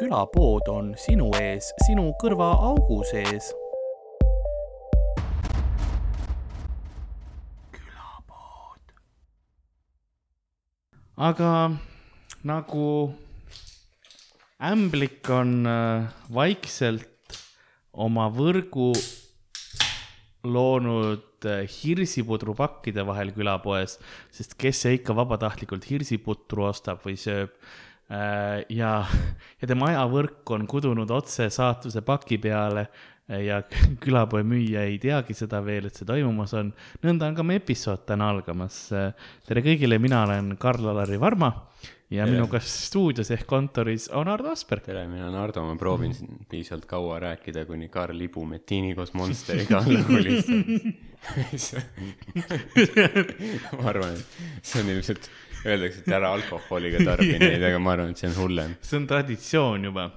külapood on sinu ees, sinu kõrvaaugu sees. külapood. aga nagu ämblik on äh, vaikselt oma võrgu loonud äh, hirsipudrupakkide vahel külapoes, sest kes see ikka vabatahtlikult hirsiputru ostab või sööb. Äh, ja, ja tema ajavõrk on kudunud otse saatuse paki peale ja külapoe müüja ei teagi seda veel, et see toimumas on. nõnda on ka meie episood täna algamas. tere kõigile, mina olen Karl-Alari Varma ja tere. minuga stuudios ehk kontoris on Ardo Asperg. tere, mina olen Ardo, ma proovin siin piisavalt kaua rääkida, kuni Karl Ibumettiini koos Monsteriga alla kolistab ma arvan, et see on ilmselt, öeldakse, et ära alkoholiga tarbi neid, aga ma arvan, et see on hullem. see on traditsioon juba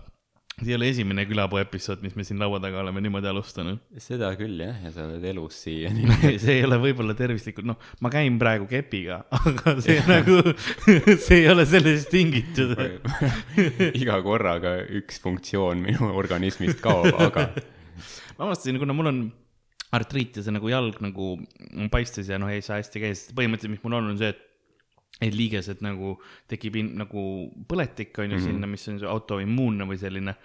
see ei ole esimene külapoe episood, mis me siin laua taga oleme niimoodi alustanud. seda küll jah, ja sa oled elus siiani see ei ole võib-olla tervislikult, noh, ma käin praegu kepiga, aga see nagu, see ei ole sellest tingitud iga korraga üks funktsioon minu organismist kaob, aga ma avastasin, kuna mul on artriit ja see nagu jalg nagu paistes ja noh, ei saa hästi käia, sest põhimõtteliselt, mis mul on, on see, et et liigesed nagu tekib in, nagu põletik on ju mm -hmm. sinna, mis on autoimmuunne või selline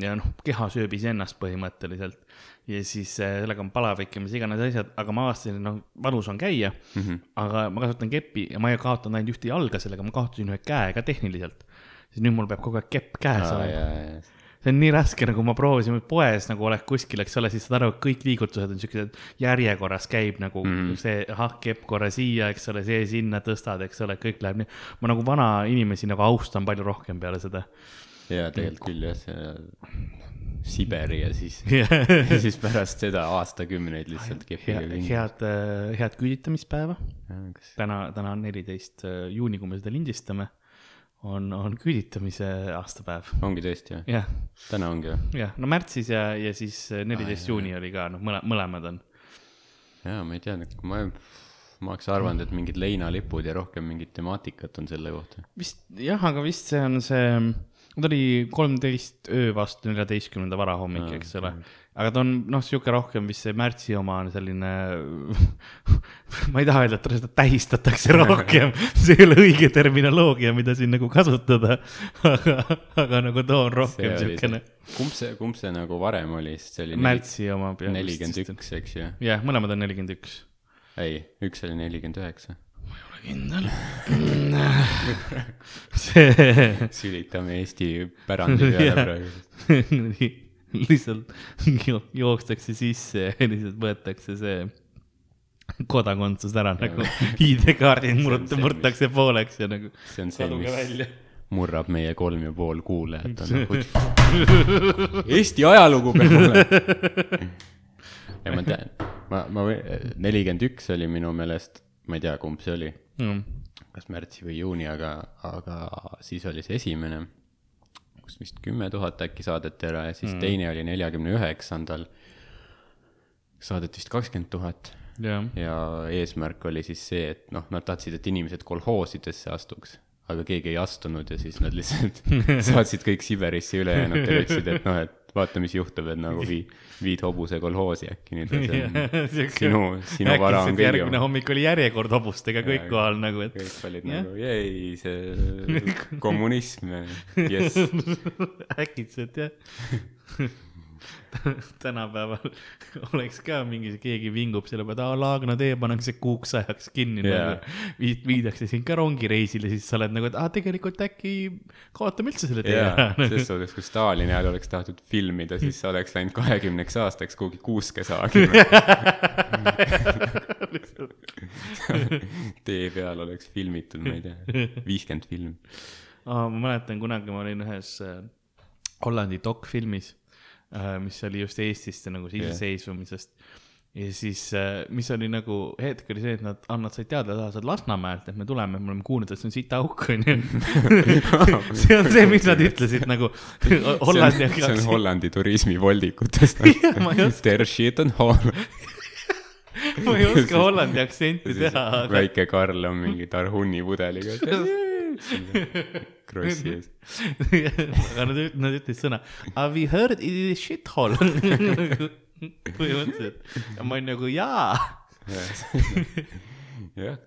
ja noh, keha sööb iseennast põhimõtteliselt. ja siis äh, sellega on palavik ja mis iganes asjad, aga ma avastasin, et noh, valus on käia mm, -hmm. aga ma kasutan keppi ja ma ei kaotanud ainult ühte jalga sellega, ma kaotasin ühe käe ka tehniliselt. siis nüüd mul peab kogu aeg kepp käes ah, olema see on nii raske, nagu ma proovisin poes nagu oled kuskil, eks ole, siis saad aru, et kõik liigutused on siuksed järjekorras käib nagu mm. see ahah, kepp korra siia, eks ole, see sinna tõstad, eks ole, kõik läheb nii. ma nagu vana inimesi nagu austan palju rohkem peale seda. ja tegelikult küll jah, see Siberi ja siis ja siis pärast seda aastakümneid lihtsalt kepiga kinni. head, head küüditamispäeva. täna, täna on neliteist juuni, kui me seda lindistame on, on küüditamise aastapäev. ongi tõesti jah. täna ongi või? jah, no märtsis ja, ja siis neliteist juuni oli ka, noh, mõle-, mõlemad on. jaa, ma ei tea, ma, ma oleks arvanud, et mingid leinalipud ja rohkem mingit temaatikat on selle kohta. vist jah, aga vist see on see, ta oli kolmteist öö vastu neljateistkümnenda varahommik, eks ole okay aga ta on noh, sihuke rohkem vist see märtsi oma on selline ma ei taha öelda, et seda tähistatakse rohkem, see ei ole õige terminoloogia, mida siin nagu kasutada. aga, aga nagu too on rohkem siukene. kumb see, kumb see nagu varem oli, sest see oli. märtsi oma. nelikümmend üks, eks ju. jah, mõlemad on nelikümmend üks. ei, üks oli nelikümmend üheksa kindel see. sülitame Eesti pärandi peale praegu lihtsalt jookstakse sisse ja lihtsalt võetakse see kodakondsus ära nagu ID-kaardid murd-, murtakse pooleks ja nagu. see on see, mis murrab meie kolm ja pool kuulajat on nagu Eesti ajalugu peab olema. ja ma tean, ma, ma, nelikümmend üks oli minu meelest, ma ei tea, kumb see oli mm., kas märtsi või juuni, aga, aga siis oli see esimene kus vist kümme tuhat äkki saadeti ära ja siis mm. teine oli neljakümne üheksandal. saadeti vist kakskümmend tuhat. ja eesmärk oli siis see, et noh, nad tahtsid, et inimesed kolhoosidesse astuks, aga keegi ei astunud ja siis nad lihtsalt saatsid kõik Siberisse ülejäänutele, ütlesid, et noh, et vaata, mis juhtub, et nagu viid, viid hobuse kolhoosi äkki nüüd. sinu, sinu vara on kõige. järgmine hommik oli järjekord hobustega kõik kohal nagu, et. kõik olid ja. nagu, jäi see kommunism, jess. äkitselt jah tänapäeval oleks ka mingi, keegi vingub selle peale, aa Laagna tee pannakse kuuks ajaks kinni yeah. nagu. viid, viidakse sind ka rongireisile, siis sa oled nagu, et aa, tegelikult äkki kaotame üldse selle tee yeah. ära ses suhtes, kui Stalini ajal oleks tahtnud filmida, siis sa oleks läinud kahekümneks aastaks kuhugi kuuske saagima tee peal oleks filmitud, ma ei tea, viiskümmend filmi. ma mäletan, kunagi ma olin ühes äh, Hollandi dokfilmis mis oli just Eestist nagu iseseisvumisest yeah. ja siis, äh, mis oli nagu hetk oli see, et nad, nad said teada, et sa oled Lasnamäelt, et me tuleme, me oleme kuulnud, et see on sitaauk, onju. see on see, mis nad ütlesid nagu Hollandi. see on Hollandi turismivoldikutest Der shit on Holland ma ei oska Hollandi aktsenti teha aga.... väike Karl on mingi Tarhuni pudeliga krossi ees. aga nad, nad ütlesid sõna have you heard it is shithole põhimõtteliselt, ma olin nagu jaa jah,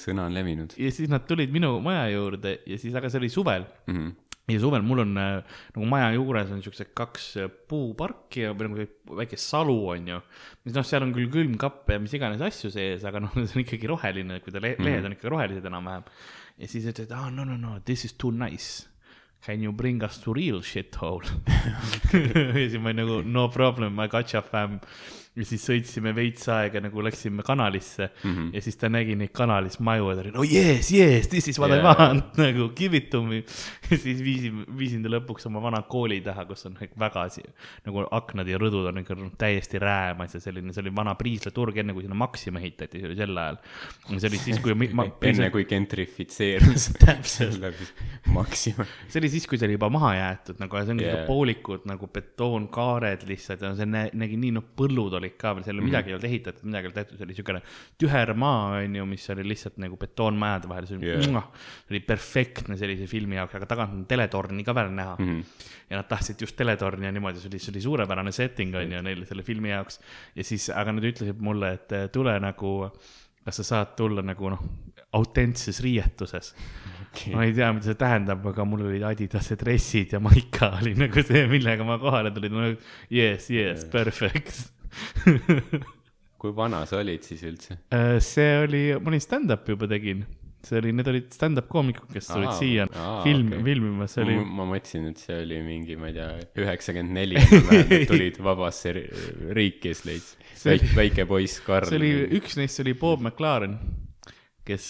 sõna on levinud ja siis nad tulid minu maja juurde ja siis, aga see oli suvel mm. -hmm. ja suvel mul on äh, nagu maja juures on siuksed kaks äh, puuparki ja nagu väike salu on ju. mis noh, seal on küll külmkapp ja mis iganes asju sees, aga noh, see on ikkagi roheline, kui ta le lehed on ikkagi rohelised enam-vähem. Ja siis ütlesid, aa no no no this is too nice. Can you bring us to real shithole ma olin no problem, I got you fam. Ja siis sõitsime veits aega nagu läksime kanalisse mm -hmm. ja siis ta nägi neid kanalis maju ja ta oli no yes, yes, this is what yeah. I want nagu give it to me. ja siis viisin, viisin ta lõpuks oma vana kooli taha, kus on väga nagu aknad ja rõdud on ikka täiesti räämas ja selline, see oli vana Priisla turg, enne kui sinna Maxima ehitati, see oli sel ajal. see oli siis, kui ma, enne kui gentrifitseerus Täpselt. Maxima. see oli siis, kui see oli juba maha jäetud nagu ja see Jaa. yeah. poolikud nagu betoonkaared lihtsalt ja see nä- nägi nii, noh, põllud olid ka veel, seal mm -hmm. midagi ei olnud ehitatud, midagi ei olnud tehtud, see oli siukene tüher maa, on ju, mis oli lihtsalt nagu betoonmajade vahel, see oli yeah., oli perfektne sellise filmi jaoks, aga tagant on teletorni ka veel näha mm. -hmm. ja nad tahtsid just teletorni ja niimoodi, see oli, see oli suurepärane setting on ju neil selle filmi jaoks. ja siis, aga nad ütlesid mulle, et tule nagu, kas sa saad tulla nagu noh, autentses riietuses okay.. ma ei tea, mida see tähendab, aga mul olid Adidase dressid ja maika oli nagu see, millega ma kohale tulin, no yes, yes, perfect. kui vana sa olid siis üldse? Äh, see oli, ma olin stand-up'i juba tegin, see oli, need olid stand-up koomikud, kes tulid Aa, siia aa, film okei., filmima, see oli ma, mõtlesin, et see oli mingi, ma ei tea, üheksakümmend neli, tulid vabasse ri- riiki ja siis leidsid väike, väike poiss Karl, see oli, üks neist oli Bob McLaren, kes,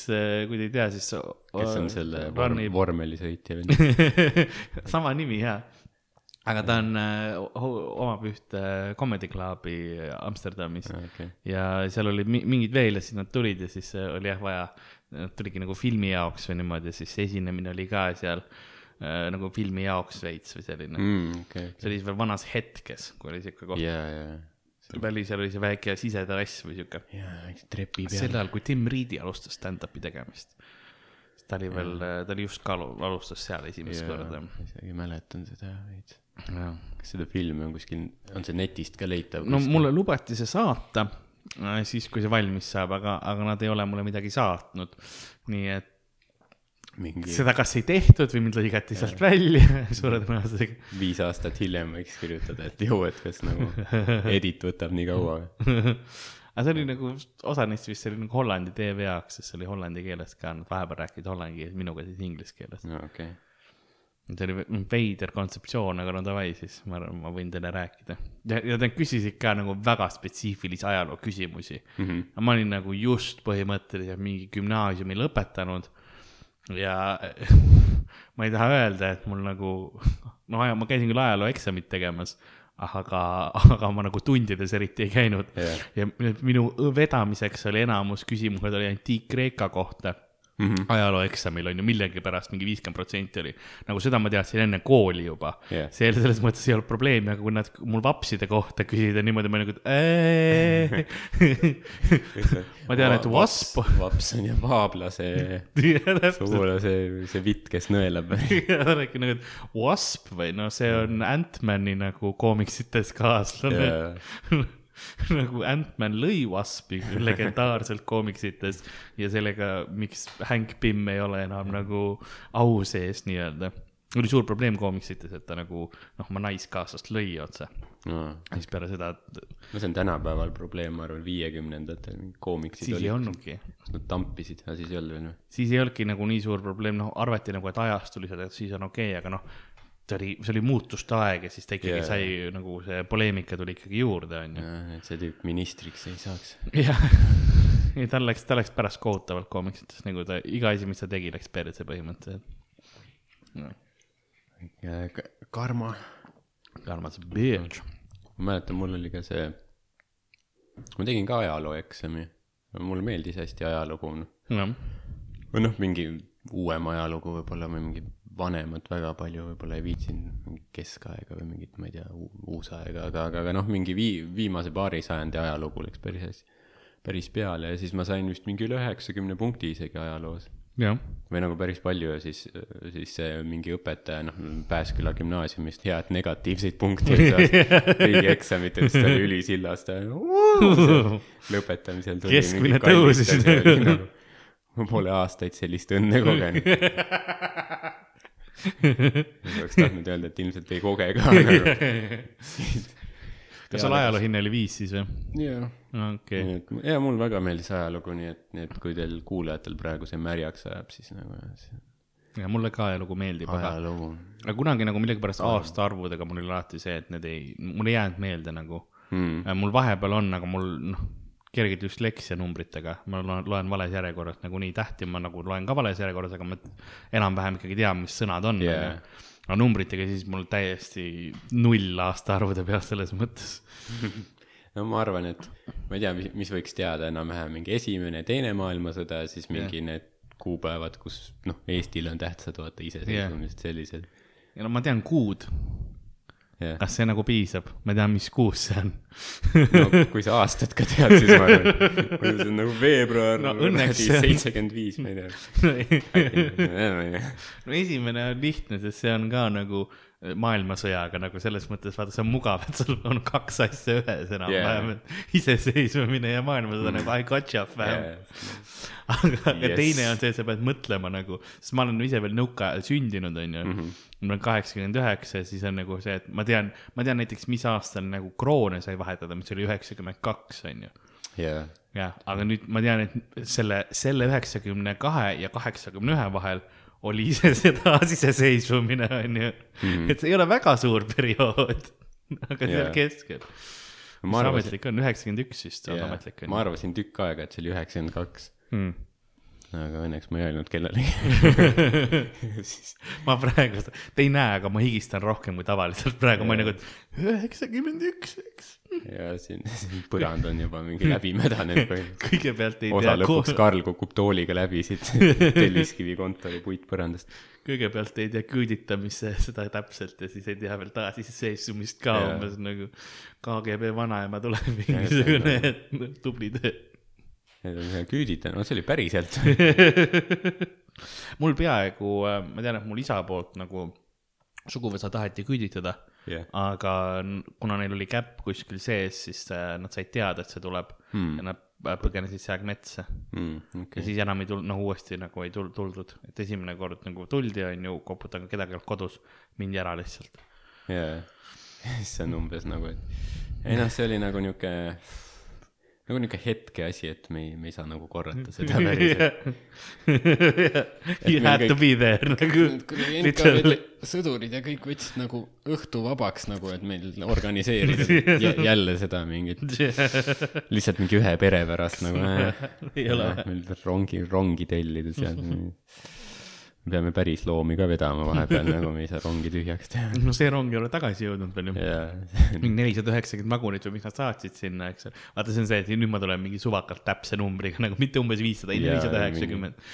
kui te ei tea, siis. kes on selle vor, Runni- vormelisõitja vend. sama nimi jaa. Aga ta on, omab ühte comedy club'i Amsterdamis okei, ja seal oli mi- mingid veel ja siis nad tulid ja siis äh, oli jah vaja, nad tuligi nagu filmi jaoks või niimoodi ja siis esinemine oli ka seal äh, nagu filmi jaoks veits või selline mm.. okei, see oli veel vanas hetkes, kui oli siuke koht ja, ja, yeah., välis oli see väike siseterrass või siuke. ja trepi sel peal. ajal, kui Tim Reedi alustas stand-up'i tegemist, ta oli veel, ta oli just ka alu- alustas seal esimest korda. isegi mäletan seda veits. Jah kas seda filmi on kuskil, on see netist ka leitav? no mulle lubati see saata äh, siis, kui see valmis saab, aga, aga nad ei ole mulle midagi saatnud. nii et mingi seda kas ei tehtud või mind lõigati sealt välja suure tõenäosusega. viis aastat hiljem võiks kirjutada, et joo, et kas nagu edit võtab nii kaua. aga see oli nagu, osa neist vist oli nagu Hollandi tv jaoks, sest see oli hollandi keeles ka, nad vahepeal rääkisid hollandi keeles, minuga siis inglise keeles. no okei okay., see oli ve- veider kontseptsioon, aga no davai siis, ma arvan, ma võin teile rääkida. ja, ja nad küsisid ka nagu väga spetsiifilisi ajaloo küsimusi mm. -hmm. ma olin nagu just põhimõtteliselt mingi gümnaasiumi lõpetanud ja ma ei taha öelda, et mul nagu, no ma käisin küll ajalooeksamit tegemas, aga, aga ma nagu tundides eriti ei käinud Jah. ja minu vedamiseks oli enamus küsimused oli Antiik-Kreeka kohta Mhm. ajalooeksamil on ju millegipärast mingi viiskümmend protsenti oli. nagu seda ma teadsin enne kooli juba Jah. see selles mõttes ei olnud probleemi, aga kui nad mul vapside kohta küsida niimoodi, ma nagu, ma tean, et wasp. vaps on ju vaablase sugulase, see vitt, kes nõelab. ta rääkis nagu, et wasp või no see on Ant-Mani nagu koomiksites kaaslane nagu Ant-Man lõi Waspi legendaarselt koomiksites ja sellega, miks Hank Pym ei ole enam nagu au sees nii-öelda. oli suur probleem koomiksites, et ta nagu noh, oma naiskaaslast lõi otse. no siis peale seda, see on tänapäeval probleem, ma arvan, viiekümnendatel koomiksid siis ei olnudki. Nad tampisid, aga siis ei olnud veel või? siis ei olnudki nagu nii suur probleem, noh arvati nagu, et ajast tuli seda, et siis on okei okay,, aga noh, see oli, see oli muutuste aeg ja siis ta ikkagi yeah. sai nagu see poleemika tuli ikkagi juurde, onju. et see tüüp ministriks ei saaks. jah, ei tal läks, ta läks pärast kohutavalt koomiksites, nagu ta iga asi, mis ta tegi, läks perse põhimõtteliselt no.. karma. armas bitch. ma mäletan, mul oli ka see, ma tegin ka ajalooeksami. mulle meeldis hästi ajalugu, noh, või noh, mingi uuem ajalugu võib-olla või mingi vanemat väga palju võib-olla ei viitsinud, mingi keskaega või mingit, ma ei tea, uusaega, aga, aga, aga noh, mingi vii-, viimase paari sajandi ajalugu läks päris hästi, päris peale ja siis ma sain vist mingi üle üheksakümne punkti isegi ajaloos. või nagu päris palju ja siis, siis see mingi õpetaja, noh, Pääsküla gümnaasiumist head negatiivseid punkte ei saanud riigieksamites, ta oli ülisillas, ta lõpetamisel tuli Keskmine tõusis. nagu, ma pole aastaid sellist õnne kogenud. oleks tahtnud öelda, et ilmselt ei koge ka kas sul ajaloohinne oli viis siis või? jah, okei, ja mul väga meeldis ajalugu, nii et, nii et kui teil kuulajatel praegu see märjaks ajab, siis nagu see ja mulle ka ajalugu meeldib, aga, ajalugu aga kunagi nagu millegipärast aastaarvudega mul oli alati see, et need ei, mul ei jäänud meelde nagu mm.. mul vahepeal on, aga mul noh, kerge düsleksia numbritega, ma loen, loen vales järjekorras nagunii tähti, ma nagu loen ka vales järjekorras, aga ma enam-vähem ikkagi tean, mis sõnad on yeah.. aga numbritega siis mul täiesti null aastaarvude peal selles mõttes. no ma arvan, et ma ei tea, mis, mis võiks teada enam-vähem mingi esimene, teine maailmasõda siis mingi yeah. need kuupäevad, kus noh, Eestile on tähtsad, vaata iseseisvumised yeah. sellised. ja no ma tean kuud, jah, kas see nagu piisab, ma tean, mis kuus see on. no kui sa aastat ka tead, siis ma arvan, see on nagu veebruar No seitsekümmend viis, ma ei tea. no esimene on lihtne, sest see on ka nagu maailmasõjaga nagu selles mõttes, vaata, see on mugav, et sul on kaks asja ühes enam-vähem yeah., et iseseisvumine ja maailmasõda nagu I got you fam. aga yes. Yes. teine on see, sa pead mõtlema nagu, sest ma olen ise veel nõukaajal sündinud, onju mm. -hmm. mul on kaheksakümmend üheksa ja siis on nagu see, et ma tean, ma tean näiteks, mis aastal nagu kroone sai vahetada, mis oli üheksakümmend kaks, onju jah, jah, aga nüüd ma tean, et selle, selle üheksakümne kahe ja kaheksakümne ühe vahel oli ise seda iseseisvumine, onju. et see ei ole väga suur periood, aga seal Jaa. keskel. ma mis arvasin, ametlik on, üheksakümmend üks vist on ametlik, ma arvasin tükk aega, et see oli üheksakümmend kaks, onju. Aga õnneks ma ei öelnud kellelegi. ma praegu, te ei näe, aga ma higistan rohkem kui tavaliselt, praegu ma olen nagu, et üheksakümmend üks, eks. ja siin, siin põrand on juba mingi läbi mädanenud põhimõtteliselt. kõigepealt ei osa tea, lõpuks Karl kukub tooliga läbi siit Telliskivi kontori puitpõrandast. kõigepealt ei tea küüditamisse seda täpselt ja siis ei tea veel taasiseseisvumist ka umbes nagu KGB vanaema tuleb mingisugune tubli töö. Need on küüditanud, no see oli päriselt. mul peaaegu, ma tean, et mul isa poolt nagu suguvõsa taheti küüditada jah, aga kuna neil oli käpp kuskil sees, siis äh, nad said teada, et see tuleb Hmm. ja nad äh, põgenesid see aeg metsa ja okei, siis enam ei tulnud, noh uuesti nagu ei tul-, tuldud, et esimene kord nagu tuldi, onju, koputan kedagi olnud kodus, mindi ära lihtsalt. jaa, see on umbes nagu, et ei noh, see oli nagu niuke, nagu niuke hetke asi, et me ei, me ei saa nagu korrata seda päriselt. You meil had to kõik- be there nagu literally. Sõdurid ja kõik võtsid nagu õhtu vabaks nagu, et meil organiseerida jä- jälle seda mingit, lihtsalt mingi ühe pere pärast nagu äh,. ei ole meil rongi, rongi tellida sealt. Me peame päris loomi ka vedama vahepeal, nagu me ei saa rongi tühjaks teha. no see rong ei ole tagasi jõudnud veel ju. ja, mingi nelisada üheksakümmend vagunit või mis nad saatsid sinna, eks ole. vaata, see on see, et nüüd ma tulen mingi suvakalt täpse numbriga nagu mitte umbes viissada, nelisada üheksakümmend.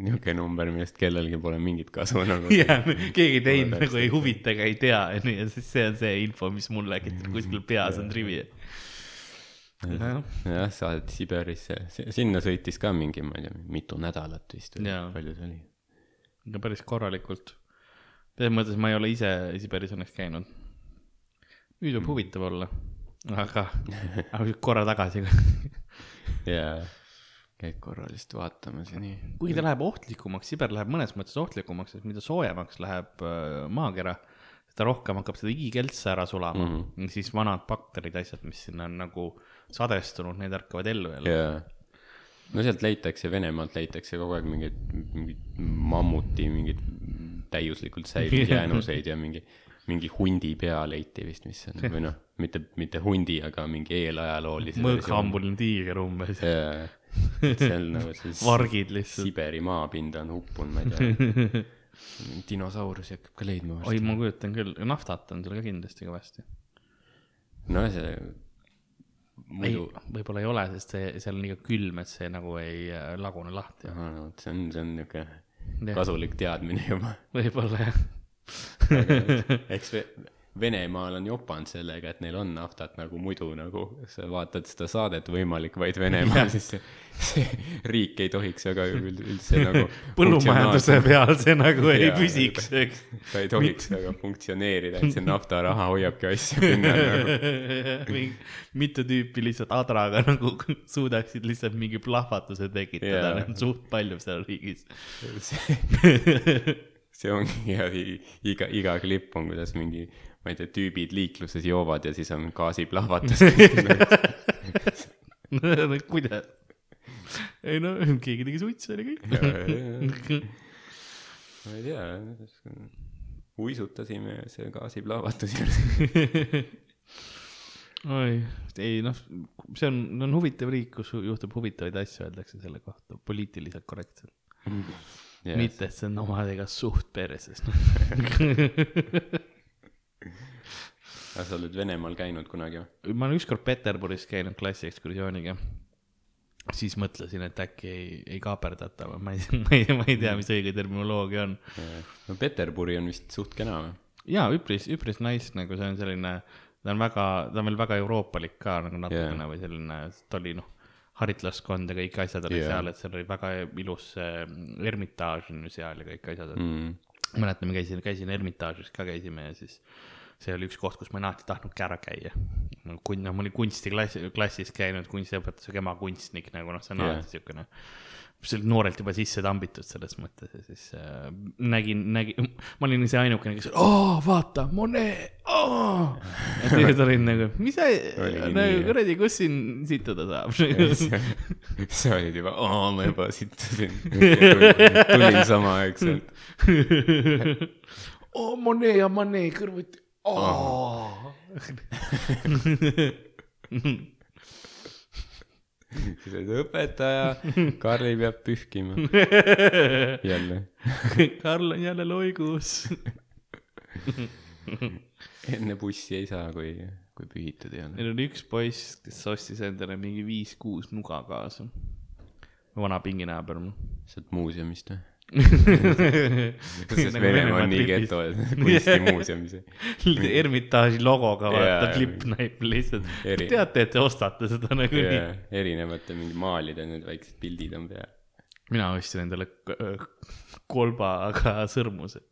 niisugune number, millest kellelgi pole mingit kasu nagu. jah, keegi teine nagu ei huvita ega ei tea, onju, ja siis see on see info, mis mul äkki kuskil peas on trivi. jah, saadeti Siberisse, sinna sõitis ka mingi, ma ei tea, mitu nädalat vist või palju see oli. ikka päris korralikult. selles mõttes ma ei ole ise Siberis õnneks käinud. nüüd võib huvitav olla, aga, aga korra tagasi. jaa, käid korra lihtsalt vaatamas ja nii. kuigi ta läheb ohtlikumaks, Siber läheb mõnes mõttes ohtlikumaks, sest mida soojemaks läheb äh, maakera, seda rohkem hakkab seda igikeltsa ära sulama mm. -hmm. siis vanad bakterid, asjad, mis sinna on nagu sadestunud, need ärkavad ellu jälle. jaa. no sealt leitakse, Venemaalt leitakse kogu aeg mingeid, mingeid mammuti, mingeid täiuslikult säilinud jäänuseid ja mingi, mingi hundi pea leiti vist, mis on, või noh, mitte, mitte hundi, aga mingi eelajaloolise. mõõgahambuline tiiger umbes, jaa, seal nagu siis vargid lihtsalt. Siberi maapinda on uppunud, ma ei tea. dinosaurusi hakkab ka leidma oi, varsti. ma kujutan küll, naftat on seal ka kindlasti kõvasti. no see, muidu,, võib-olla ei ole, sest see, seal on liiga külm, et see nagu ei äh, lagune lahti. no see on, see on niuke kasulik teadmine juba. võib-olla jah. eks Venemaal on jopanud sellega, et neil on naftat nagu muidu nagu sa vaatad seda saadet Võimalik vaid Venemaal, siis see, see riik ei tohiks väga üld- üldse nagu põllumajanduse peal see nagu ei Jaa, püsiks, eks. ta ei tohiks väga funktsioneerida, et see naftaraha hoiabki asju pinnal nagu. mitu tüüpi lihtsalt adraga nagu suudaksid lihtsalt mingi plahvatuse tekitada Jaa. yeah., suht palju seal riigis. see, ongi ja iga, iga klipp on, kuidas mingi, ma ei tea, tüübid liikluses joovad ja siis on gaasiplahvatus. kuidas? ei no keegi tegi suitsu oli kõik. ma ei tea, uisutasime see gaasiplahvatus juures. oi, ei noh, see on, on huvitav riik, kus juhtub huvitavaid asju, öeldakse selle kohta poliitiliselt korrektselt. mitte, et see on omadega suht perses. aga sa oled Venemaal käinud kunagi või? ma olen ükskord Peterburis käinud klassiekskursiooniga. siis mõtlesin, et äkki ei, ei kaaperdata, ma ei, ma ei, ma ei tea, mis õige terminoloogia on. no Peterburi on vist suht kena või? jaa, üpris, üpris nice, nagu see on selline, ta on väga, ta on veel väga euroopalik ka nagu natukene yeah. või selline, ta oli noh, haritlaskond ja kõik asjad olid yeah. seal, et seal oli väga ilus see Ermitaaž on ju seal ja kõik asjad mm.. mäletan, ma käisin, käisin Ermitaažis ka käisime ja siis see oli üks koht, kus ma olen alati tahtnudki ära käia. kun-, no ma olin kunstiklassi, klassis käinud, kunstiõpetus, aga ema kunstnik nagu noh, see on Jah. alati siukene oli noorelt juba sisse tambitud selles mõttes ja siis äh, nägin, nägin, ma olin see ainukene, kes, oo, vaata, Monet, oo. ja teised olid nagu, mis sa, nagu kuradi, kus siin situda saab. sa olid juba, aa, ma juba situsin. tulin samaaegselt. oo, Monet ja Manet kõrvuti, oo. sa oled õpetaja, Karli peab pühkima. jälle. Karl on jälle loigus. enne bussi ei saa, kui, kui pühitud ei ole. meil oli üks poiss, kes ostis endale mingi viis-kuus nuga kaasa. vana pinginaaber mul. sealt muuseumist või? Sest sest Venemaa on nii geto, et kunstimuuseumis. Ermitaaži logoga vaata näib lihtsalt. Teate, et te ostate seda nagunii ja. erinevate mingi maalide need väiksed pildid on peal. mina ostsin endale kolbaga sõrmused.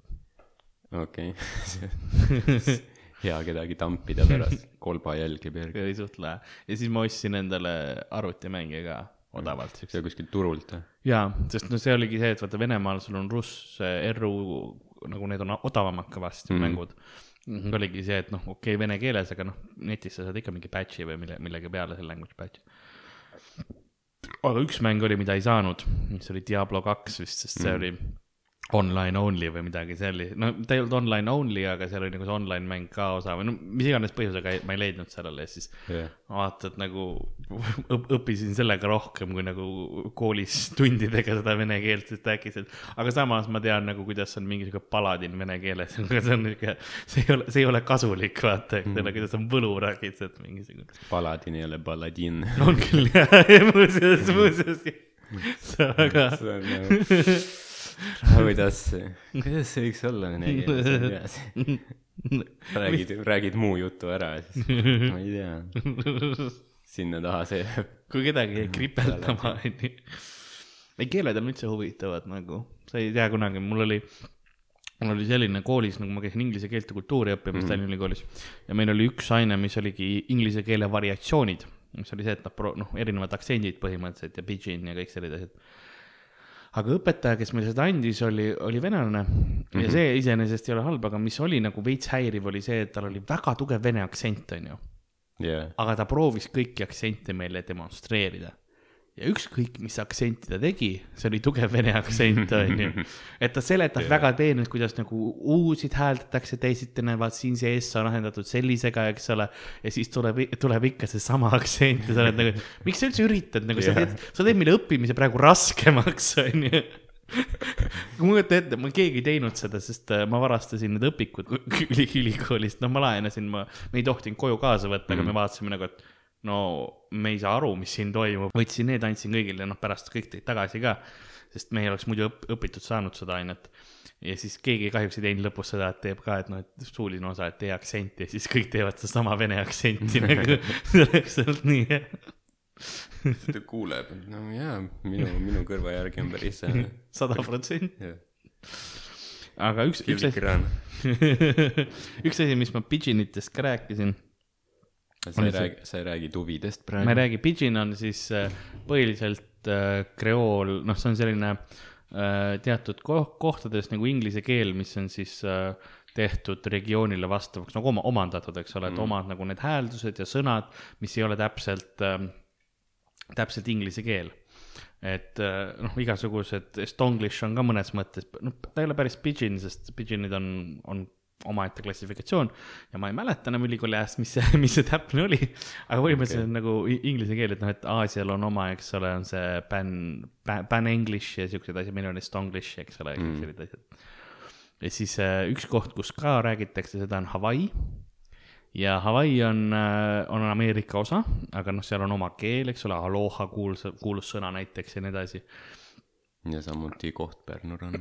okei okay. hea kedagi tampida pärast, kolba jälgi peal. see oli suht lahe. ja siis ma ostsin endale arvutimänge ka odavalt siukse see kuskilt turult või? jaa, sest no see oligi see, et vaata Venemaal sul on russ, RU, nagu need on odavamad kõvasti mm. -hmm. mängud. oligi see, et noh, okei okay,, vene keeles, aga noh, netis sa saad ikka mingi patch'i või mille, millegi peale selle language patch'i. aga üks mäng oli, mida ei saanud, mis oli Diablo kaks vist, sest see mm -hmm. oli online only või midagi sellist, no ta ei olnud online only, aga seal oli nagu see online mäng ka osa või no mis iganes põhjusega ma ei leidnud sellele ja siis ma vaata, et nagu õp- õppisin sellega rohkem kui nagu koolis tundidega seda vene keelt, sest äkki see, aga samas ma tean nagu, kuidas on mingi sihuke paladin vene keeles, aga see on nihuke, see ei ole, see ei ole kasulik, vaata, eks ole, kuidas on võluragid, et mingisugune. paladin ei ole paladin. on küll jah, muuseas, muuseas, see on väga, nagu, kuidas see, võiks olla keeles, räägid, räägid muu jutu ära ja siis ma ei tea, sinna taha see jääb. kui kedagi jäi kripeldama, onju. ei, keeled on üldse huvitavad nagu, sa ei tea kunagi, mul oli, mul oli selline koolis, nagu ma käisin inglise keelt ja kultuuri õppimas mm -hmm. Tallinna Ülikoolis ja meil oli üks aine, mis oligi inglise keele variatsioonid, mis oli see, et nad pro-, noh, erinevad aktsendid põhimõtteliselt ja pidgin ja kõik sellised asjad aga õpetaja, kes meile seda andis, oli, oli venelane mm -hmm. ja see iseenesest ei ole halb, aga mis oli nagu veits häiriv, oli see, et tal oli väga tugev vene aktsent, onju jah, aga ta proovis kõiki aktsente meile demonstreerida. Ja ükskõik, mis aktsenti ta tegi, see oli tugev vene aktsent, onju. et ta seletas yeah. väga peenelt, kuidas nagu uusid hääldatakse teisiti, vaat siin see S on asendatud sellisega, eks ole. ja siis tuleb, tuleb ikka seesama aktsent ja sa oled nagu, miks sa üldse üritad, nagu sa Jah. teed, sa teed meile õppimise praegu raskemaks, onju kujuta ette, ma keegi ei teinud seda, sest äh, ma varastasin need õpikud üli, ülikoolist, no ma laenasin, ma, me ei tohtinud koju kaasa võtta mm, -hmm. aga me vaatasime nagu, et no me ei saa aru, mis siin toimub, võtsin need, andsin kõigile, noh pärast kõik tõid tagasi ka, sest me ei oleks muidu õp-, õpitud saanud seda ainet. ja siis keegi kahjuks ei teinud lõpus seda, et teeb ka, et noh, et suuline osa, et tee aktsenti ja siis kõik teevad sedasama vene aktsenti nagu, see oleks olnud nii hea. ta kuuleb, et no jaa, minu, minu kõrva järgi on päris sada protsenti. aga üks, üks asi, üks asi, mis ma pidžinitest ka rääkisin, sa ei räägi, sa ei räägi tuvidest ma ei praegu? räägi, pidžin on siis äh, põhiliselt äh, kreool, noh, see on selline äh, teatud ko kohtades nagu inglise keel, mis on siis äh, tehtud regioonile vastavaks nagu oma, omandatud, eks ole, et omad nagu need hääldused ja sõnad, mis ei ole täpselt äh,, täpselt inglise keel. et äh, noh, igasugused, Stonglish on ka mõnes mõttes, noh, ta ei ole päris pidžin, sest pidžinid on, on omaette klassifikatsioon ja ma ei mäleta enam ülikooli ajast, mis see, mis see täpne oli, aga põhimõtteliselt okay. nagu inglise keel, et noh, et Aasial on oma, eks ole, on see pan, pan english ja siuksed asjad, meil on estonglish, eks ole mm., sellised asjad. ja siis äh, üks koht, kus ka räägitakse, seda on Hawaii ja Hawaii on, on Ameerika osa, aga noh, seal on oma keel, eks ole, aloha kuulus, kuulus sõna näiteks ja nii edasi. Ja samuti Kohtpärnu rann.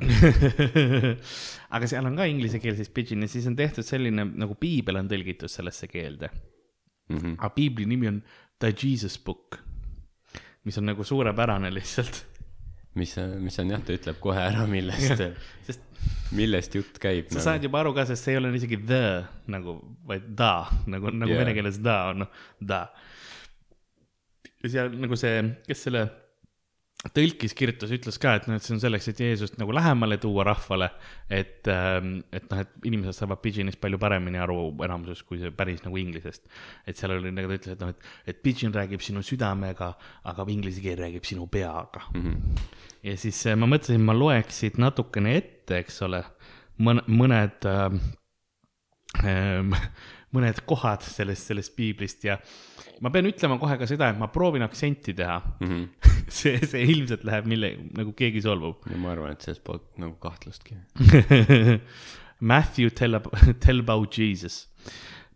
aga seal on ka inglise keel siis pidžin ja siis on tehtud selline nagu piibel on tõlgitud sellesse keelde. Mhm. aga piibli nimi on The Jesus Book, mis on nagu suurepärane lihtsalt, mis, mis on jah, ta ütleb kohe ära, millest, sest millest jutt käib. sa saad juba aru ka, sest see ei ole isegi the nagu, vaid da nagu, nagu yeah. vene keeles da on noh, da. ja seal nagu see, kes selle tõlkis kirjutas, ütles ka, et noh, et see on selleks, et Jeesust nagu lähemale tuua rahvale. et, et noh, et inimesed saavad pidžinist palju paremini aru enamuses kui see päris nagu inglisest. et seal oli nagu ta ütles, et noh, et, et pidžin räägib sinu südamega, aga inglise keel räägib sinu peaga mm. -hmm. ja siis äh, ma mõtlesin, ma loeks siit natukene ette, eks ole, mõn-, mõned äh, ähm, mõned kohad sellest, sellest piiblist ja ma pean ütlema kohe ka seda, et ma proovin aktsenti teha mm. -hmm. see, see ilmselt läheb mille, nagu keegi solvub. ma arvan, et sellest pole nagu kahtlustki. Matthew tell, tell about Jesus.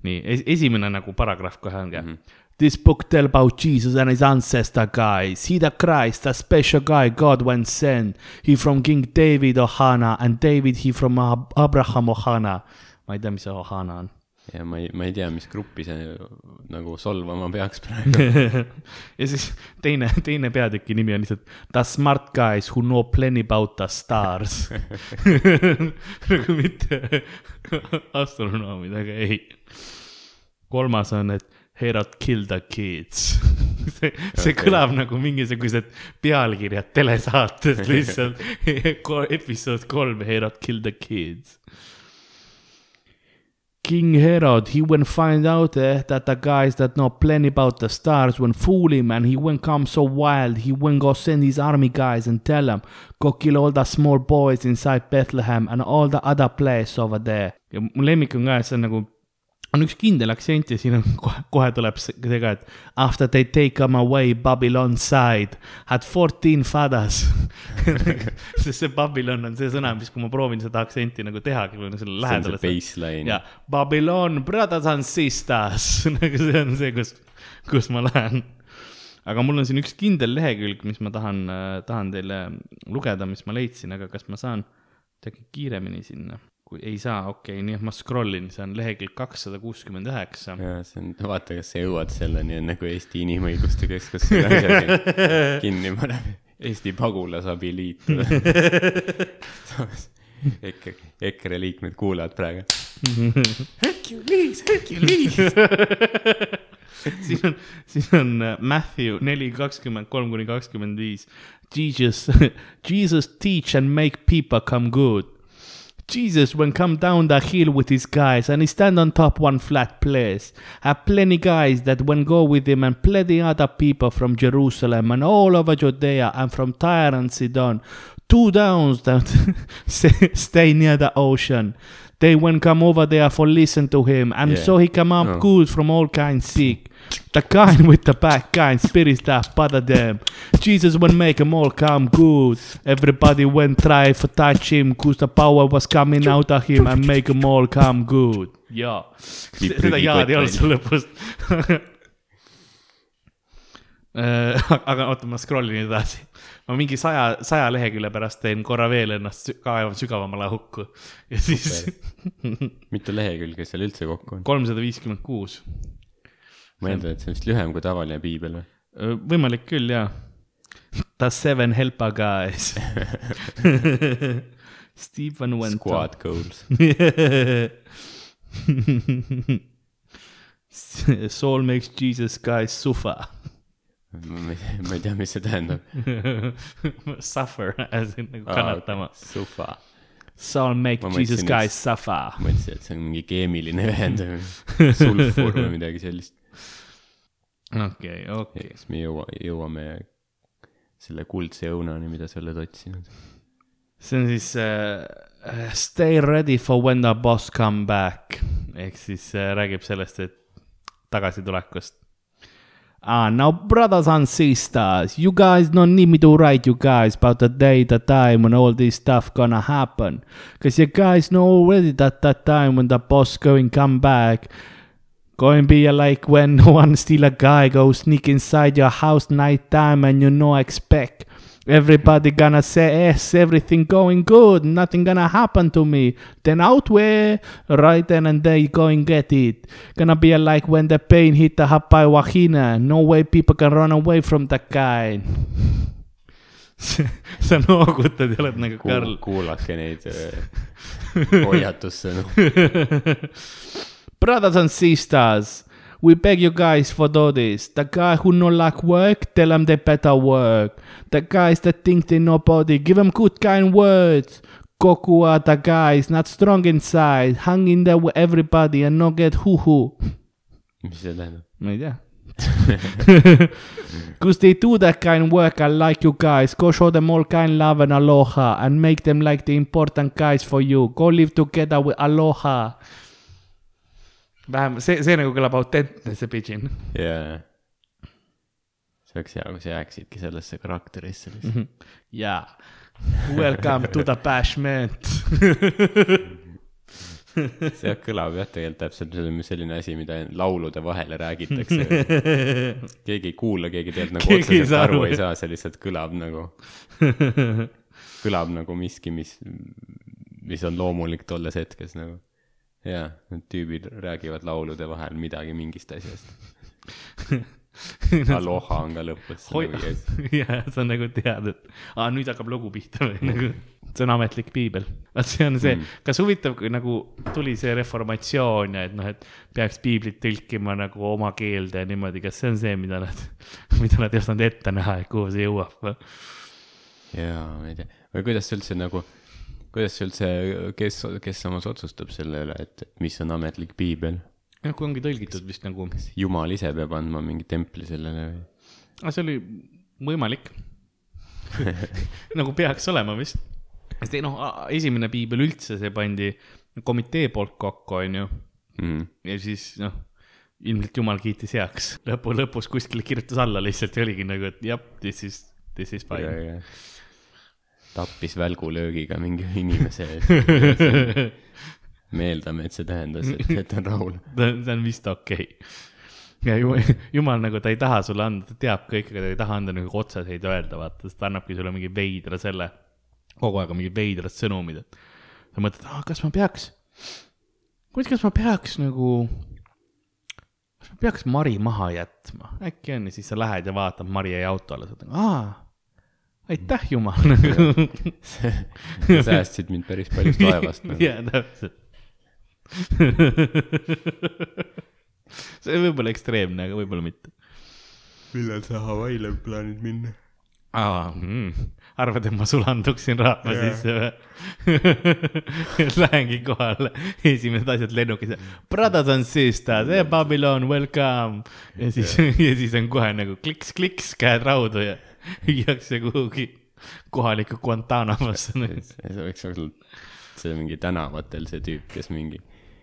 nii, esimene nagu paragrahv kohe ongi mm. -hmm. This book tell about Jesus and his ancestor guys. He the Christ, a special guy God went send. He from King David Ohana and David he from Ab- Abraham Ohana. ma ei tea, mis see Ohana on. Ja ma ei, ma ei tea, mis gruppi see nagu solvama peaks praegu. ja siis teine, teine peatüki nimi on lihtsalt The smart guys who know plenty about the stars. nagu mitte astronoomid, aga ei. kolmas on, et Herod kill the kids. see, see Okei. kõlab nagu mingisugused pealkirjad telesaatest lihtsalt. episood kolm, Herod kill the kids. King Herod, he went find out eh, that the guys that know plenty about the stars went fool him and he went come so wild, he went go send his army guys and tell them, go kill all the small boys inside Bethlehem and all the other place over there. ja nagu, on üks kindel aktsent ja siin on kohe, kohe tuleb see ka, et after they take them away Babylon side had fourteen fathers. sest see Babylon on see sõna, mis, kui ma proovin seda aktsenti nagu teha, kui ma selle see on lähedale see baseline ja. Babylon brothers and sisters nagu see on see, kus, kus ma lähen. aga mul on siin üks kindel lehekülg, mis ma tahan, tahan teile lugeda, mis ma leidsin, aga kas ma saan kuidagi kiiremini sinna? Kui ei saa, okei okay,, nii et ma scroll in, see on lehekülg kakssada kuuskümmend üheksa. ja see on, vaata, kas sa jõuad selleni, enne kui Eesti Inimõiguste Keskus selle asja kin- kinni paneb. Eesti Pagulasabi Liit. EKRE, EKRE liikmed kuulavad praegu. Hercules, Hercules. siin on, siin on äh, Matthew neli, kakskümmend kolm kuni kakskümmend viis. Jesus, Jesus teach and make people come good. Jesus when come down the hill with his guys and he stand on top one flat place. Have plenty guys that when go with him and plenty other people from Jerusalem and all over Judea and from Tyre and Sidon. Two downs that stay- stay near the ocean. They when come over there for listen to him and Yeah. so he come up Oh. good from all kinds sick. The kind with the bad kind spirits that bother them. Jesus when make them all come good. Everybody went try for touch him cause the power was coming out of him and make them all come good. yeah, Viib seda jaad ei olnud prügikott seal lõpus. Aga oota, ma scroll in edasi. Ma mingi saja, saja lehekülje pärast teen korra veel ennast, kaevan sügavamale auku ja siis mitu lehekülge seal üldse kokku on? kolmsada viiskümmend kuus. ma eeldan, et see on vist lühem kui tavaline piibel või? võimalik küll, jaa. The seven helper guys. Stephen went. Squad goals. Soul makes Jesus guys suffer. Ma ei ma ei tea, mis see tähendab. Suffer, nagu kannatama. Sufa. Soul make Ma Jesus guys suffer. mõtlesin, et see on mingi keemiline ühendamine, sulfur või midagi sellist. okei, okei. kas me jõua, jõuame selle kuldse õunani, mida sa oled otsinud? see on siis uh, Stay ready for when the boss come back ehk siis uh, räägib sellest, et tagasitulekust. Ah, now brothers and sisters, you guys don't need me to write you guys about the day, the time when all this stuff gonna happen. Cause you guys know already that that time when the boss going come back, going be like when one steal a guy go sneak inside your house night time and you no expect. Everybody gonna say yes, everything going good, nothing gonna happen to me. Then out where, right then and there you go and get it. Gonna be like when the pain hit the hapai wahina, no way people can run away from that guy. sa noogutad ja oled nagu Karl. kuulake neid äh, hoiatussõnu. Brothers and sisters, we beg you guys for do this. The guy who no like work, tell them they better work. The guys that think they nobody, give them good kind words. Goku are the guys not strong inside, hang in there with everybody and not get hoo-hoo. mis see tähendab? ma ei. Cause they do that kind work, I like you guys. Go show them all kind love and aloha and make them like the important guys for you. Go live together with aloha. Vähemalt see, see nagu kõlab autentne, see pidžin. jaa. see oleks hea, kui sa jääksidki sellesse karakterisse lihtsalt. jaa. Welcome to the bashment. see kõlab jah, tegelikult täpselt selline, asi, mida laulude vahele räägitakse. keegi ei kuula, keegi tegelikult nagu Keegi otseselt aru aru, ei saa, see lihtsalt kõlab nagu, kõlab nagu miski, mis, mis on loomulik tolles hetkes nagu. jaa, need tüübid räägivad laulude vahel midagi mingist asjast. Aloha on ka lõpus jah, sa nagu tead, et aa, nüüd hakkab lugu pihta või nagu, see on ametlik piibel. vaat see on see mm., kas huvitav, kui nagu tuli see reformatsioon ja et noh, et peaks piiblit tõlkima nagu oma keelde ja niimoodi, kas see on see, mida nad, mida nad ei osanud ette näha, et kuhu see jõuab või? jaa, ma ei tea, või kuidas see üldse nagu, kuidas see üldse, kes, kes samas otsustab selle üle, et mis on ametlik piibel? jah, kui ongi tõlgitud vist nagu, jumal ise peab andma mingi templi sellele või? see oli võimalik nagu peaks olema vist. sest ei noh, esimene piibel üldse, see pandi komitee poolt kokku, onju mm.. ja siis noh, ilmselt jumal kiitis heaks. lõpu, lõpus kuskile kirjutas alla lihtsalt ja oligi nagu, et jah, this is, this is fine. ja tappis välgulöögiga mingi inimese. me eeldame, et see tähendas, et, et on rahul. see on vist okei okay.. ja ju, jumal nagu ta ei taha sulle anda, ta teab kõike, aga ta ei taha anda nagu otseseid öelda, vaata, sest ta annabki sulle mingi veidra selle, kogu aeg on mingid veidrad sõnumid, et sa mõtled, kas ma peaks, kas ma peaks nagu, kas ma peaks Mari maha jätma, äkki on ja siis sa lähed ja vaatad, Mari jäi auto alla, sa nagu, aa, aitäh, jumal säästsid mind päris paljust vaevast nagu.. jaa, täpselt. see võib olla ekstreemne, aga võib-olla mitte. millal sa Hawaii'le plaanid minna? aa mm., arvad, et ma sulanduksin rahva Jaa. sisse või? Lähengi kohale, esimesed asjad lennukis, brothers and sisters, eh Babylon, welcome. ja siis, ja siis on kohe nagu kliks-kliks, käed raudu ja viiakse kuhugi kohalikku Guantanamosse. see võiks olla, see mingi tänavatel see tüüp, kes mingi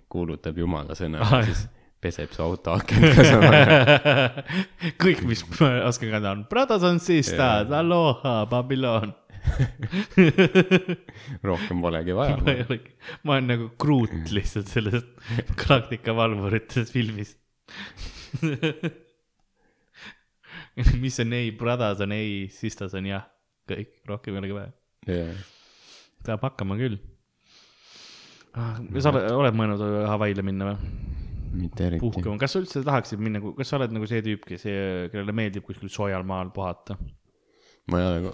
kuulutab jumala sõna Ah, siis peseb su auto akent ka samal ajal. kõik, mis oskan kanda, on brothers and sisters, aloha, Babylon. rohkem polegi ma ei vaja. olegi, ma olen nagu Groot lihtsalt sellest Galactica valvuritest filmist. mis on ei, brothers on ei, sisters on jah, kõik, rohkem ei olegi vaja. jah, saab hakkama küll. sa oled, oled mõelnud Hawaii'le minna või? mitte eriti. puhkama, kas sa üldse tahaksid minna, kas sa oled nagu see tüüp, kes, kellele meeldib kuskil soojal maal puhata? ma ei ole,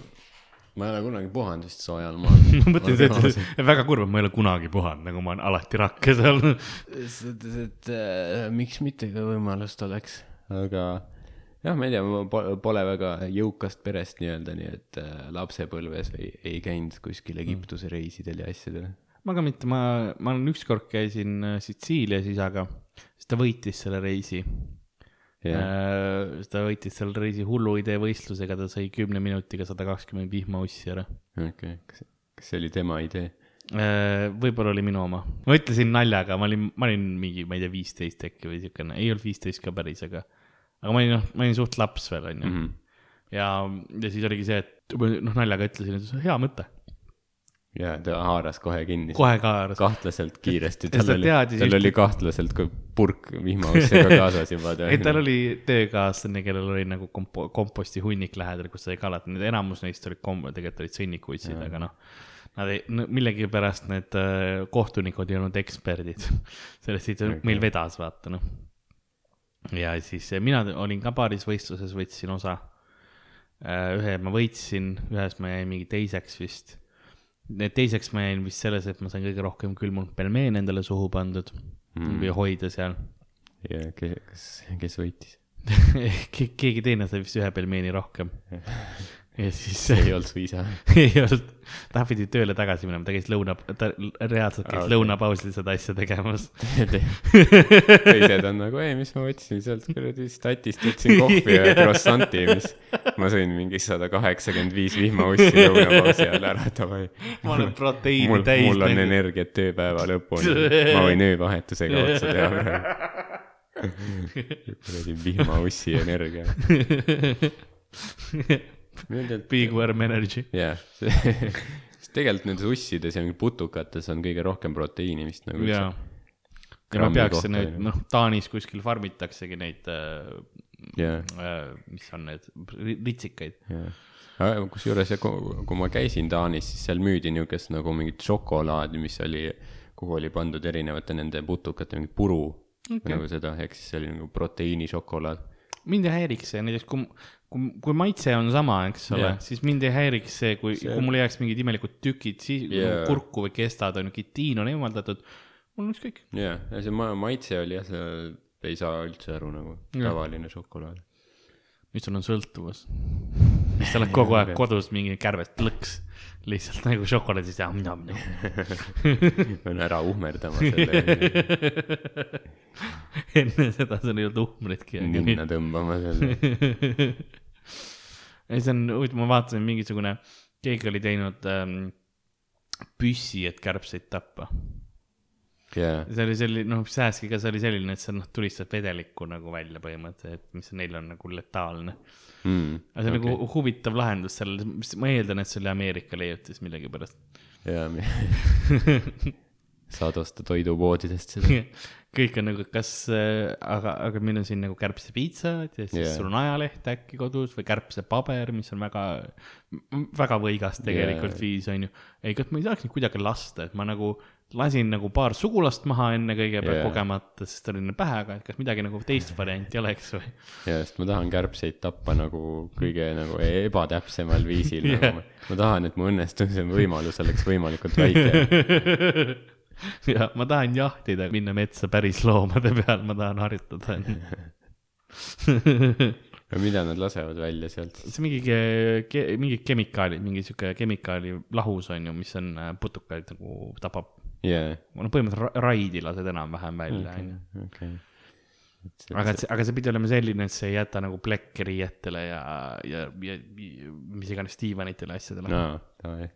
ma ei ole kunagi puhanud vist soojal maal. ma mõtlen, et väga kurb, et ma ei ole kunagi puhanud, nagu ma olen alati rakkes olnud. selles mõttes, et äh, miks mitte, kui võimalust oleks. aga jah, ma ei tea, ma po- pole väga jõukast perest nii-öelda, nii et äh, lapsepõlves ei, ei käinud kuskil Egiptuse reisidel ja asjadel. ma ka mitte, ma, ma olen ükskord käisin äh, Sitsiilias isaga, siis ta võitis selle reisi. jah, ta võitis selle reisi hullu idee võistlusega, ta sai kümne minutiga sada kakskümmend vihmaussi ära. okei, kas, kas see oli tema idee? võib-olla oli minu oma, ma ütlesin naljaga, ma olin, ma olin mingi, ma ei tea, viisteist äkki või siukene, ei olnud viisteist ka päris, aga, aga ma olin noh, ma olin suht laps veel onju mm. -hmm. ja, ja siis oligi see, et noh, naljaga ütlesin, et hea mõte, ja ta haaras kohe kinni. kohe ka haaras. kahtlaselt kiiresti, tal ta oli, tal just- oli kahtlaselt ka purk vihmaussega kaasas juba. ei, tal oli töökaaslane, kellel oli nagu kompo-, komposti hunnik lähedal, kus sai kalata, need enamus neist olid kom-, tegelikult olid sõnnikuutsid, aga noh. Nad ei, millegipärast need äh, kohtunikud ei olnud eksperdid. siis okay. meil vedas, vaata noh. Ja siis äh, mina olin ka paaris võistluses, võtsin osa. ühe ma võitsin, ühes ma jäin mingi teiseks vist. teiseks ma jäin vist selles, et ma sain kõige rohkem külmunud pelmeen endale suhu pandud mm. või hoida seal ja kes, kes võitis? Ke- keegi teine sai vist ühe pelmeeni rohkem. ja siis ei olnud su isa. ei olnud, ta pidi tööle tagasi minema, ta käis lõuna, ta reaalselt käis Aa, okay. lõunapausil seda asja tegemas. teised on nagu, ei, mis ma võtsin sealt kuradi statist, võtsin kohvi ja croissant'i, mis ma sõin mingi sada kaheksakümmend viis vihmaussi lõunapausi ajal ära, davai. ma olen proteiini mul, täis. mul on energiat tööpäeva lõpuni, ma võin öövahetusega otsa teha praegu. kuradi vihmaussi energia. Big worm energy. jah, tegelikult nendes ussides ja mingi putukates on kõige rohkem proteiini vist nagu üldse. ja ma Grammi peaks neid, noh, Taanis kuskil farmitaksegi neid äh,, jah, äh, mis on need, ritsikaid. jah. kusjuures, kui ma käisin Taanis, siis seal müüdi niisugust nagu mingit šokolaadi, mis oli, kuhu oli pandud erinevate nende putukate mingi puru okay. nagu seda, ehk siis see oli nagu proteiinišokolaad. Mind ei häiriks see, näiteks kui, kui, kui maitse on sama, eks ole yeah., siis mind ei häiriks see, kui see..., kui mul jääks mingid imelikud tükid siis yeah. kurku või kestad on ju, kitiin on eemaldatud, mul on ükskõik. jah, ja see ma- maitse oli jah, see ei saa üldse aru nagu Jah. tavaline šokolaad. mis sul on sõltuvus? Siis sa oled kogu aeg kodus mingi kärbest lõks, lihtsalt nagu šokolaadist ja njam. pean ära uhmerdama selle, enne seda sa ei olnud uhmritki. ninna tõmbama selle. ei, see on huvitav, ma vaatasin mingisugune, keegi oli teinud ähm, püssi, et kärbseid tappa. jaa, see oli selline, noh, sääskiga see oli selline, et sa noh, tulistad vedelikku nagu välja põhimõtteliselt, mis neil on nagu letaalne. mm, aga see on okay. nagu huvitav lahendus sellele, ma eeldan, et see oli Ameerika leiutis millegipärast. jaa, saad osta toidupoodidest seda. kõik on nagu, kas äh,, aga, aga meil on siin nagu kärbsepiitsad ja siis yeah. sul on ajaleht äkki kodus või kärbsepaber, mis on väga, väga võigas tegelikult yeah. viis on ju. ei, kas ma ei saaks neid kuidagi lasta, et ma nagu lasin nagu paar sugulast maha enne kõigepealt yeah. kogemata, sest oli neil pähe, aga et kas midagi nagu teist varianti oleks või? ja sest ma tahan kärbseid tappa nagu kõige nagu ebatäpsemal viisil yeah. nagu ma, ma tahan, et mu õnnestumise võimalus oleks võimalikult väike. ja ma tahan jahtida, minna metsa päris loomade peal, ma tahan harjutada. ja mida nad lasevad välja sealt? see mingi ke-, ke, mingi kemikaalid, mingi sihuke kemikaali lahus on ju, mis on äh, putukaid nagu tapab. jaa, no põhimõtteliselt ra- raidi lased enam-vähem välja, on ju. okei. aga, aga see pidi olema selline, et see ei jäta nagu plekke riietele ja, ja, ja mis iganes diivanitele, asjadele no.. aa, davai.